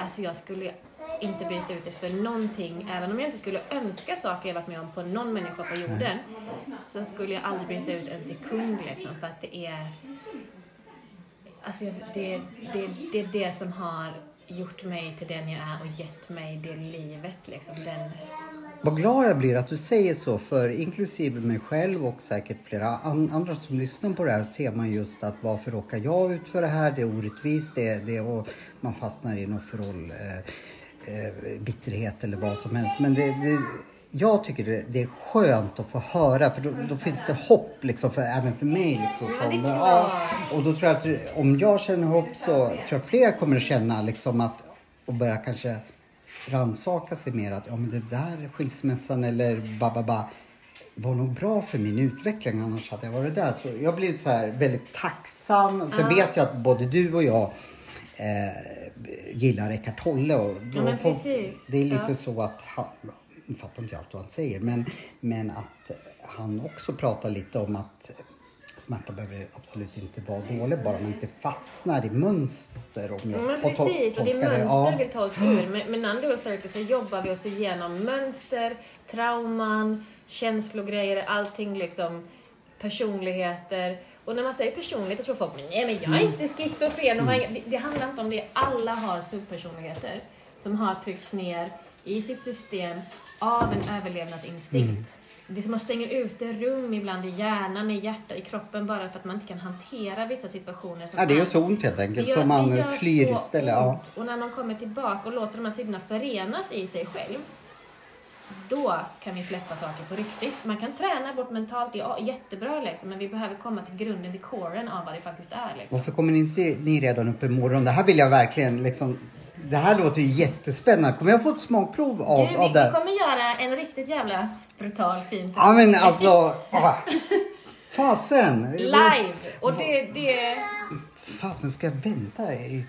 Speaker 3: alltså jag skulle inte byta ut det för någonting, även om jag inte skulle önska saker jag varit med om på någon människa på jorden, så skulle jag aldrig byta ut en sekund liksom, för att det är Alltså, det, det, det är det som har gjort mig till den jag är och gett mig det livet. Liksom. Den...
Speaker 2: Vad glad jag blir att du säger så, för inklusive mig själv och säkert flera an- andra som lyssnar på det här ser man just att varför råkar jag ut för det här? Det är orättvist, det, det, och man fastnar i någon förhåll, eh, eh, bitterhet eller vad som helst. Men det, det, jag tycker det, det är skönt att få höra för då, då finns det hopp liksom för, även för mig. Liksom,
Speaker 3: Ja,
Speaker 2: som,
Speaker 3: klart.
Speaker 2: och då tror jag att om jag känner hopp så tror jag fler kommer att känna liksom att och börja kanske rannsaka sig mer att ja men det där skilsmässan eller bababa var nog bra för min utveckling annars hade jag varit där. Så jag blir så här väldigt tacksam. Sen vet jag att både du och jag eh, gillar Eckart Tolle. Och
Speaker 3: Ja, men precis.
Speaker 2: Det är lite
Speaker 3: Ja.
Speaker 2: så att han, nu fattar inte jag allt vad han säger, men, men att han också pratar lite om att smärta behöver absolut inte vara dålig bara man inte fastnar i mönster. Om jag
Speaker 3: Ja, Men precis, och det är mönster
Speaker 2: Ja.
Speaker 3: vi tar oss ur. Med, med therapy så jobbar vi oss igenom mönster, trauman, känslogrejer, allting liksom, personligheter. Och när man säger personlighet så tror folk, nej men jag är inte schizofren. Och har inga-" det, det handlar inte om det. Alla har subpersonligheter som har tryckts ner i sitt system av en överlevnadsinstinkt. Det är som man stänger ute rum ibland i hjärnan, i hjärtat, i kroppen bara för att man inte kan hantera vissa situationer. Som
Speaker 2: Ja, det gör så ont helt enkelt.
Speaker 3: det gör-
Speaker 2: så man
Speaker 3: det
Speaker 2: flyr istället. Ja.
Speaker 3: Och när man kommer tillbaka och låter de här sidorna förenas i sig själv, då kan vi släppa saker på riktigt. Man kan träna bort mentalt, det är jättebra liksom, men vi behöver komma till grunden, till coren av vad det faktiskt är. Liksom.
Speaker 2: Varför kommer inte ni redan upp imorgon? Det här vill jag verkligen liksom... Det här låter ju jättespännande. Kommer jag få ett smakprov av,
Speaker 3: Du,
Speaker 2: av det?
Speaker 3: vi kommer göra en riktigt jävla brutal fin
Speaker 2: Ja men alltså... ah. Fasen!
Speaker 3: Live! Och det, det,
Speaker 2: Fasen, ska jag vänta i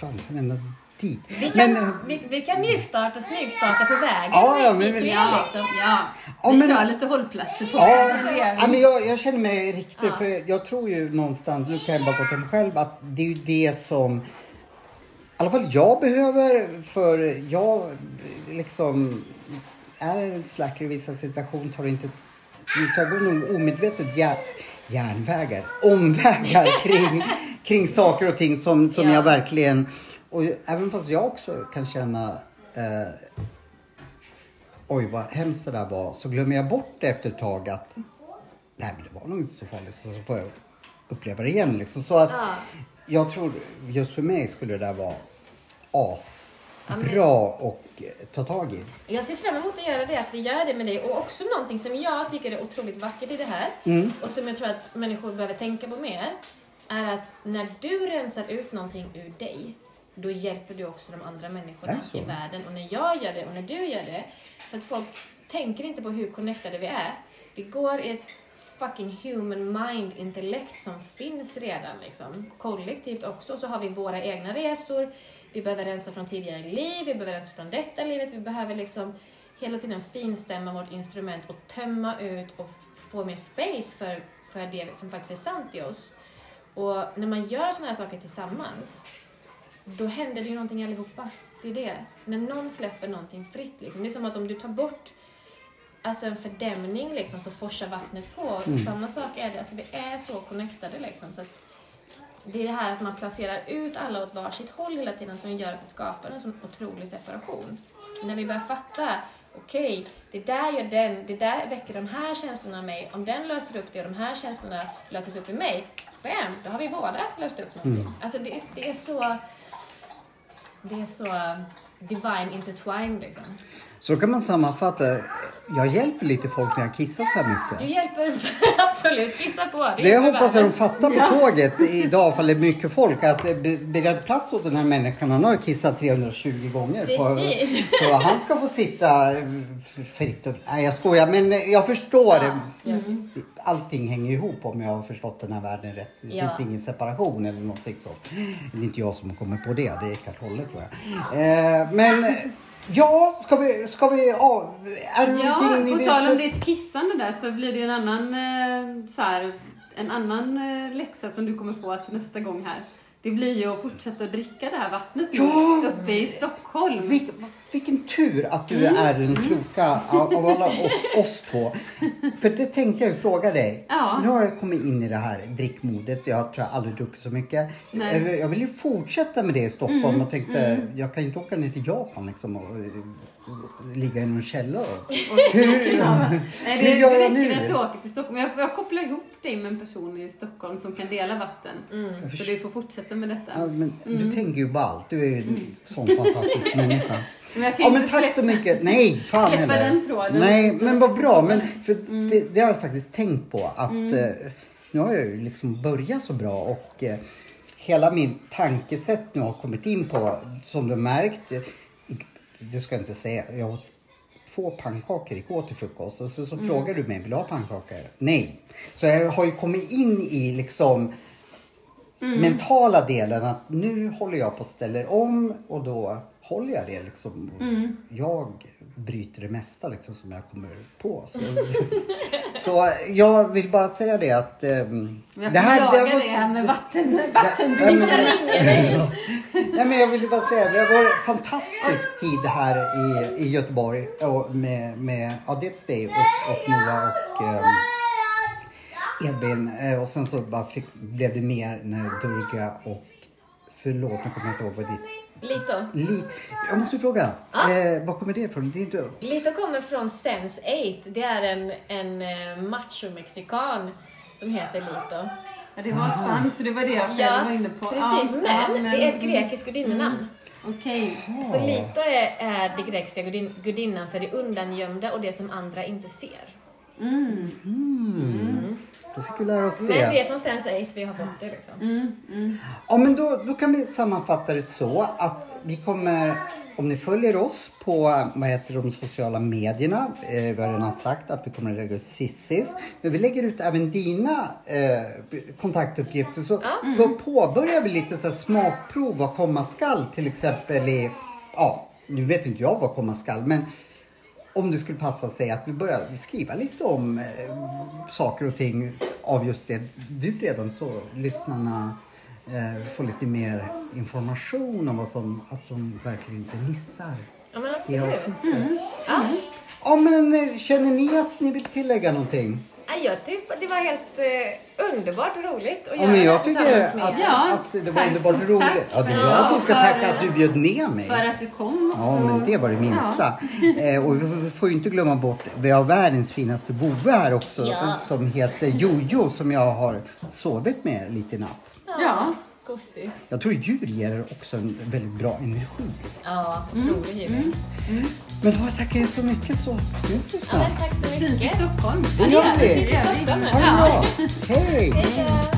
Speaker 2: fansen ända dit.
Speaker 3: vi, kan,
Speaker 2: Men, eh,
Speaker 3: vi, vi kan mjukstarta, smygstarta på vägen.
Speaker 2: Ja, ja, men-
Speaker 3: tre,
Speaker 1: Ja,
Speaker 3: liksom.
Speaker 1: ja.
Speaker 2: Ja,
Speaker 1: vi
Speaker 2: men-
Speaker 1: kör lite hållplatser på
Speaker 2: Ja,
Speaker 1: vägen.
Speaker 2: ja, men jag, jag känner mig riktigt,
Speaker 3: Ja.
Speaker 2: för jag tror ju någonstans, nu kan jag bara gå till mig själv, att det är ju det som alla fall jag behöver, för jag liksom är en slacker i vissa situationer, tar inte, så jag går nog omedvetet jär, järnvägar, omvägar kring, kring saker och ting som, som
Speaker 3: Ja.
Speaker 2: jag verkligen, och även fast jag också kan känna eh, oj vad hemskt det där var, så glömmer jag bort det efter ett tag att nej men det var nog inte så farligt. Så får jag uppleva det igen liksom. Så att
Speaker 3: Ja.
Speaker 2: jag tror just för mig skulle det där vara as
Speaker 3: Ja, men-
Speaker 2: bra och eh, ta tag i.
Speaker 3: Jag ser fram emot att göra det, att vi gör det med dig. Och också någonting som jag tycker är otroligt vackert i det här
Speaker 2: Mm.
Speaker 3: och som jag tror att människor behöver tänka på mer är att när du rensar ut någonting ur dig då hjälper du också de andra människorna i världen. Och när jag gör det och när du gör det, för att folk tänker inte på hur connectade vi är. Vi går i ett fucking human mind intellekt som finns redan liksom. Kollektivt också. Så har vi våra egna resor. Vi behöver rensa från tidigare liv, vi behöver rensa från detta livet. Vi behöver liksom hela tiden finstämma vårt instrument och tömma ut och få mer space för, för det som faktiskt är sant i oss. Och när man gör sådana här saker tillsammans, då händer det ju någonting allihopa. Det är det. När någon släpper någonting fritt, liksom. det är som att om du tar bort alltså en fördämning liksom, så forsar vattnet på. Samma sak är det. Alltså, vi är så connectade liksom. Så att det är det här att man placerar ut alla åt varsitt håll hela tiden som gör att det skapar en sån otrolig separation. När vi börjar fatta, okej, det där gör den, det där väcker de här känslorna i mig. Om den löser upp det och de här känslorna löses upp i mig, bam, då har vi båda löst upp någonting. Alltså det är, det är så, det är så divine intertwined liksom.
Speaker 2: Så kan man sammanfatta, jag hjälper lite folk när jag kissar så här mycket.
Speaker 3: Du hjälper absolut, kissa på.
Speaker 2: Det jag
Speaker 3: hjälper
Speaker 2: hoppas att de fattar på tåget idag, för det är mycket folk, att det be- bered plats åt den här människan. Han har kissat 320 gånger. På,
Speaker 3: Precis.
Speaker 2: så han ska få sitta eh, fritt. Nej, jag skojar, men jag förstår.
Speaker 3: Ja, ja.
Speaker 2: Allting hänger ihop om jag har förstått den här världen rätt. Det
Speaker 3: Ja.
Speaker 2: finns ingen separation eller någonting så. Det är inte jag som kommit på det, det är Eckart Tolle tror jag. Eh, men ja, ska vi, ska vi, ja, är det
Speaker 1: Ja,
Speaker 2: någonting ni
Speaker 1: på
Speaker 2: vill
Speaker 1: tal om ditt kissande där så blir det en annan, eh, så här, en annan eh, läxa som du kommer få till nästa gång här. Det blir ju att fortsätta dricka det här vattnet
Speaker 2: Ja!
Speaker 1: uppe i Stockholm.
Speaker 2: Vilk, vilken tur att du är den kloka av, av alla oss, oss två. För det tänkte jag fråga dig.
Speaker 1: Ja.
Speaker 2: Nu har jag kommit in i det här drickmodet. Jag tror jag aldrig druckit så mycket.
Speaker 1: Nej. Mm.
Speaker 2: Jag, vill ju fortsätta med det i Stockholm och tänkte jag kan ju inte åka ner till Japan liksom och, och ligga i någon källare. Hur,
Speaker 1: Nej, det,
Speaker 2: hur gör
Speaker 1: det
Speaker 2: jag
Speaker 1: räcker att
Speaker 2: nu?
Speaker 1: åka till Stockholm. Jag, jag kopplar ihop dig med en person i Stockholm som kan dela vatten. Så du får fortsätta med detta.
Speaker 2: Ja, men Du
Speaker 1: Mm.
Speaker 2: tänker ju på allt. Du är ju en sån fantastisk människa.
Speaker 1: Men jag kan
Speaker 2: Ja men tack
Speaker 1: släppa-
Speaker 2: så mycket. Nej, fan
Speaker 1: släppa
Speaker 2: heller.
Speaker 1: den tråden.
Speaker 2: Nej, men vad bra. Men för
Speaker 1: Mm.
Speaker 2: det, det har jag faktiskt tänkt på att eh, nu har jag ju liksom börjat så bra och eh, hela min tankesätt nu har kommit in på, som du märkt, eh, det ska jag inte säga, jag åt två pannkakor igår till frukost och så, så
Speaker 1: Mm.
Speaker 2: frågar du mig, vill du ha pannkakor? Nej. Så jag har ju kommit in i liksom
Speaker 1: Mm.
Speaker 2: mentala delen att nu håller jag på att ställa om och då håller jag det liksom.
Speaker 1: Mm.
Speaker 2: Jag bryter det mesta liksom som jag kommer på. Så, så jag vill bara säga det att ehm,
Speaker 1: Jag
Speaker 2: det här, har
Speaker 1: det
Speaker 2: varit-
Speaker 1: här med vatten,
Speaker 2: men- Nej men jag vill bara säga det har varit en fantastisk tid här i, i Göteborg och med, med ja, dels dig och, och Moa och ehm, Edvin. Eh, Och sen så bara fick, blev det mer när Durga och förlåt nu kommer jag inte ihåg vad ditt
Speaker 3: Lito.
Speaker 2: li, Jag måste fråga, eh, var kommer det ifrån? Det är inte,
Speaker 3: Lito kommer från Sense 8. Det är en, en eh, macho-mexikan som heter Lito.
Speaker 1: Ja, det var spanskt, det var det jag själv var inne på.
Speaker 3: precis.
Speaker 1: Ja,
Speaker 3: men,
Speaker 1: ja,
Speaker 3: det är ett grekiskt gudinnenamn.
Speaker 1: Okej.
Speaker 3: Så Lito är, är det grekiska gudin, gudinnan för det undangömda och det som andra inte ser.
Speaker 2: Då fick vi lära oss
Speaker 3: Men det
Speaker 2: det.
Speaker 3: är från Sense 8 vi har fått det liksom.
Speaker 2: Ja men då, då kan vi sammanfatta det så att vi kommer, om ni följer oss på vad heter de sociala medierna, eh, vi har redan sagt att vi kommer att lägga ut Sissis. Men vi lägger ut även dina eh, kontaktuppgifter. Så då påbörjar vi lite så här smakprov vad komma skall till exempel i, ja nu vet inte jag vad komma skall men om det skulle passa sig att vi börjar skriva lite om eh, saker och ting av just det du redan så lyssnarna eh, får lite mer information om vad som, att de verkligen inte missar
Speaker 3: Ja men absolut.
Speaker 2: avsnittet.
Speaker 3: Ja.
Speaker 2: Ja men eh, känner ni att ni vill tillägga någonting?
Speaker 3: Ja, Jag tyckte det var helt eh, underbart och roligt att
Speaker 2: Ja
Speaker 3: göra
Speaker 2: men
Speaker 3: det
Speaker 2: jag
Speaker 3: här
Speaker 2: tycker
Speaker 3: tillsammans
Speaker 2: att,
Speaker 3: med er.
Speaker 1: Ja,
Speaker 2: att det var
Speaker 1: tack,
Speaker 2: underbart
Speaker 1: stort
Speaker 2: roligt.
Speaker 1: tack.
Speaker 2: Ja, det är
Speaker 1: Ja,
Speaker 2: jag som ska
Speaker 1: för-
Speaker 2: tacka att du bjöd ner mig.
Speaker 1: För att du kom också.
Speaker 2: Ja, men det var det minsta. Eh, och vi får ju inte glömma bort, vi har världens finaste vovve här också
Speaker 3: Ja.
Speaker 2: som heter Jojo som jag har sovit med lite i natt.
Speaker 1: Ja.
Speaker 3: Gossis.
Speaker 2: Jag tror djur ger också en väldigt bra energi.
Speaker 3: Ja, otrolig mm.
Speaker 2: Men då tackar jag så mycket så syns vi
Speaker 3: Ja,
Speaker 2: snart.
Speaker 3: men tack så
Speaker 1: Syns i
Speaker 3: mycket.
Speaker 1: Stockholm.
Speaker 2: Vi.
Speaker 1: det gör vi.
Speaker 2: Ha det bra. Hej!
Speaker 3: Hej.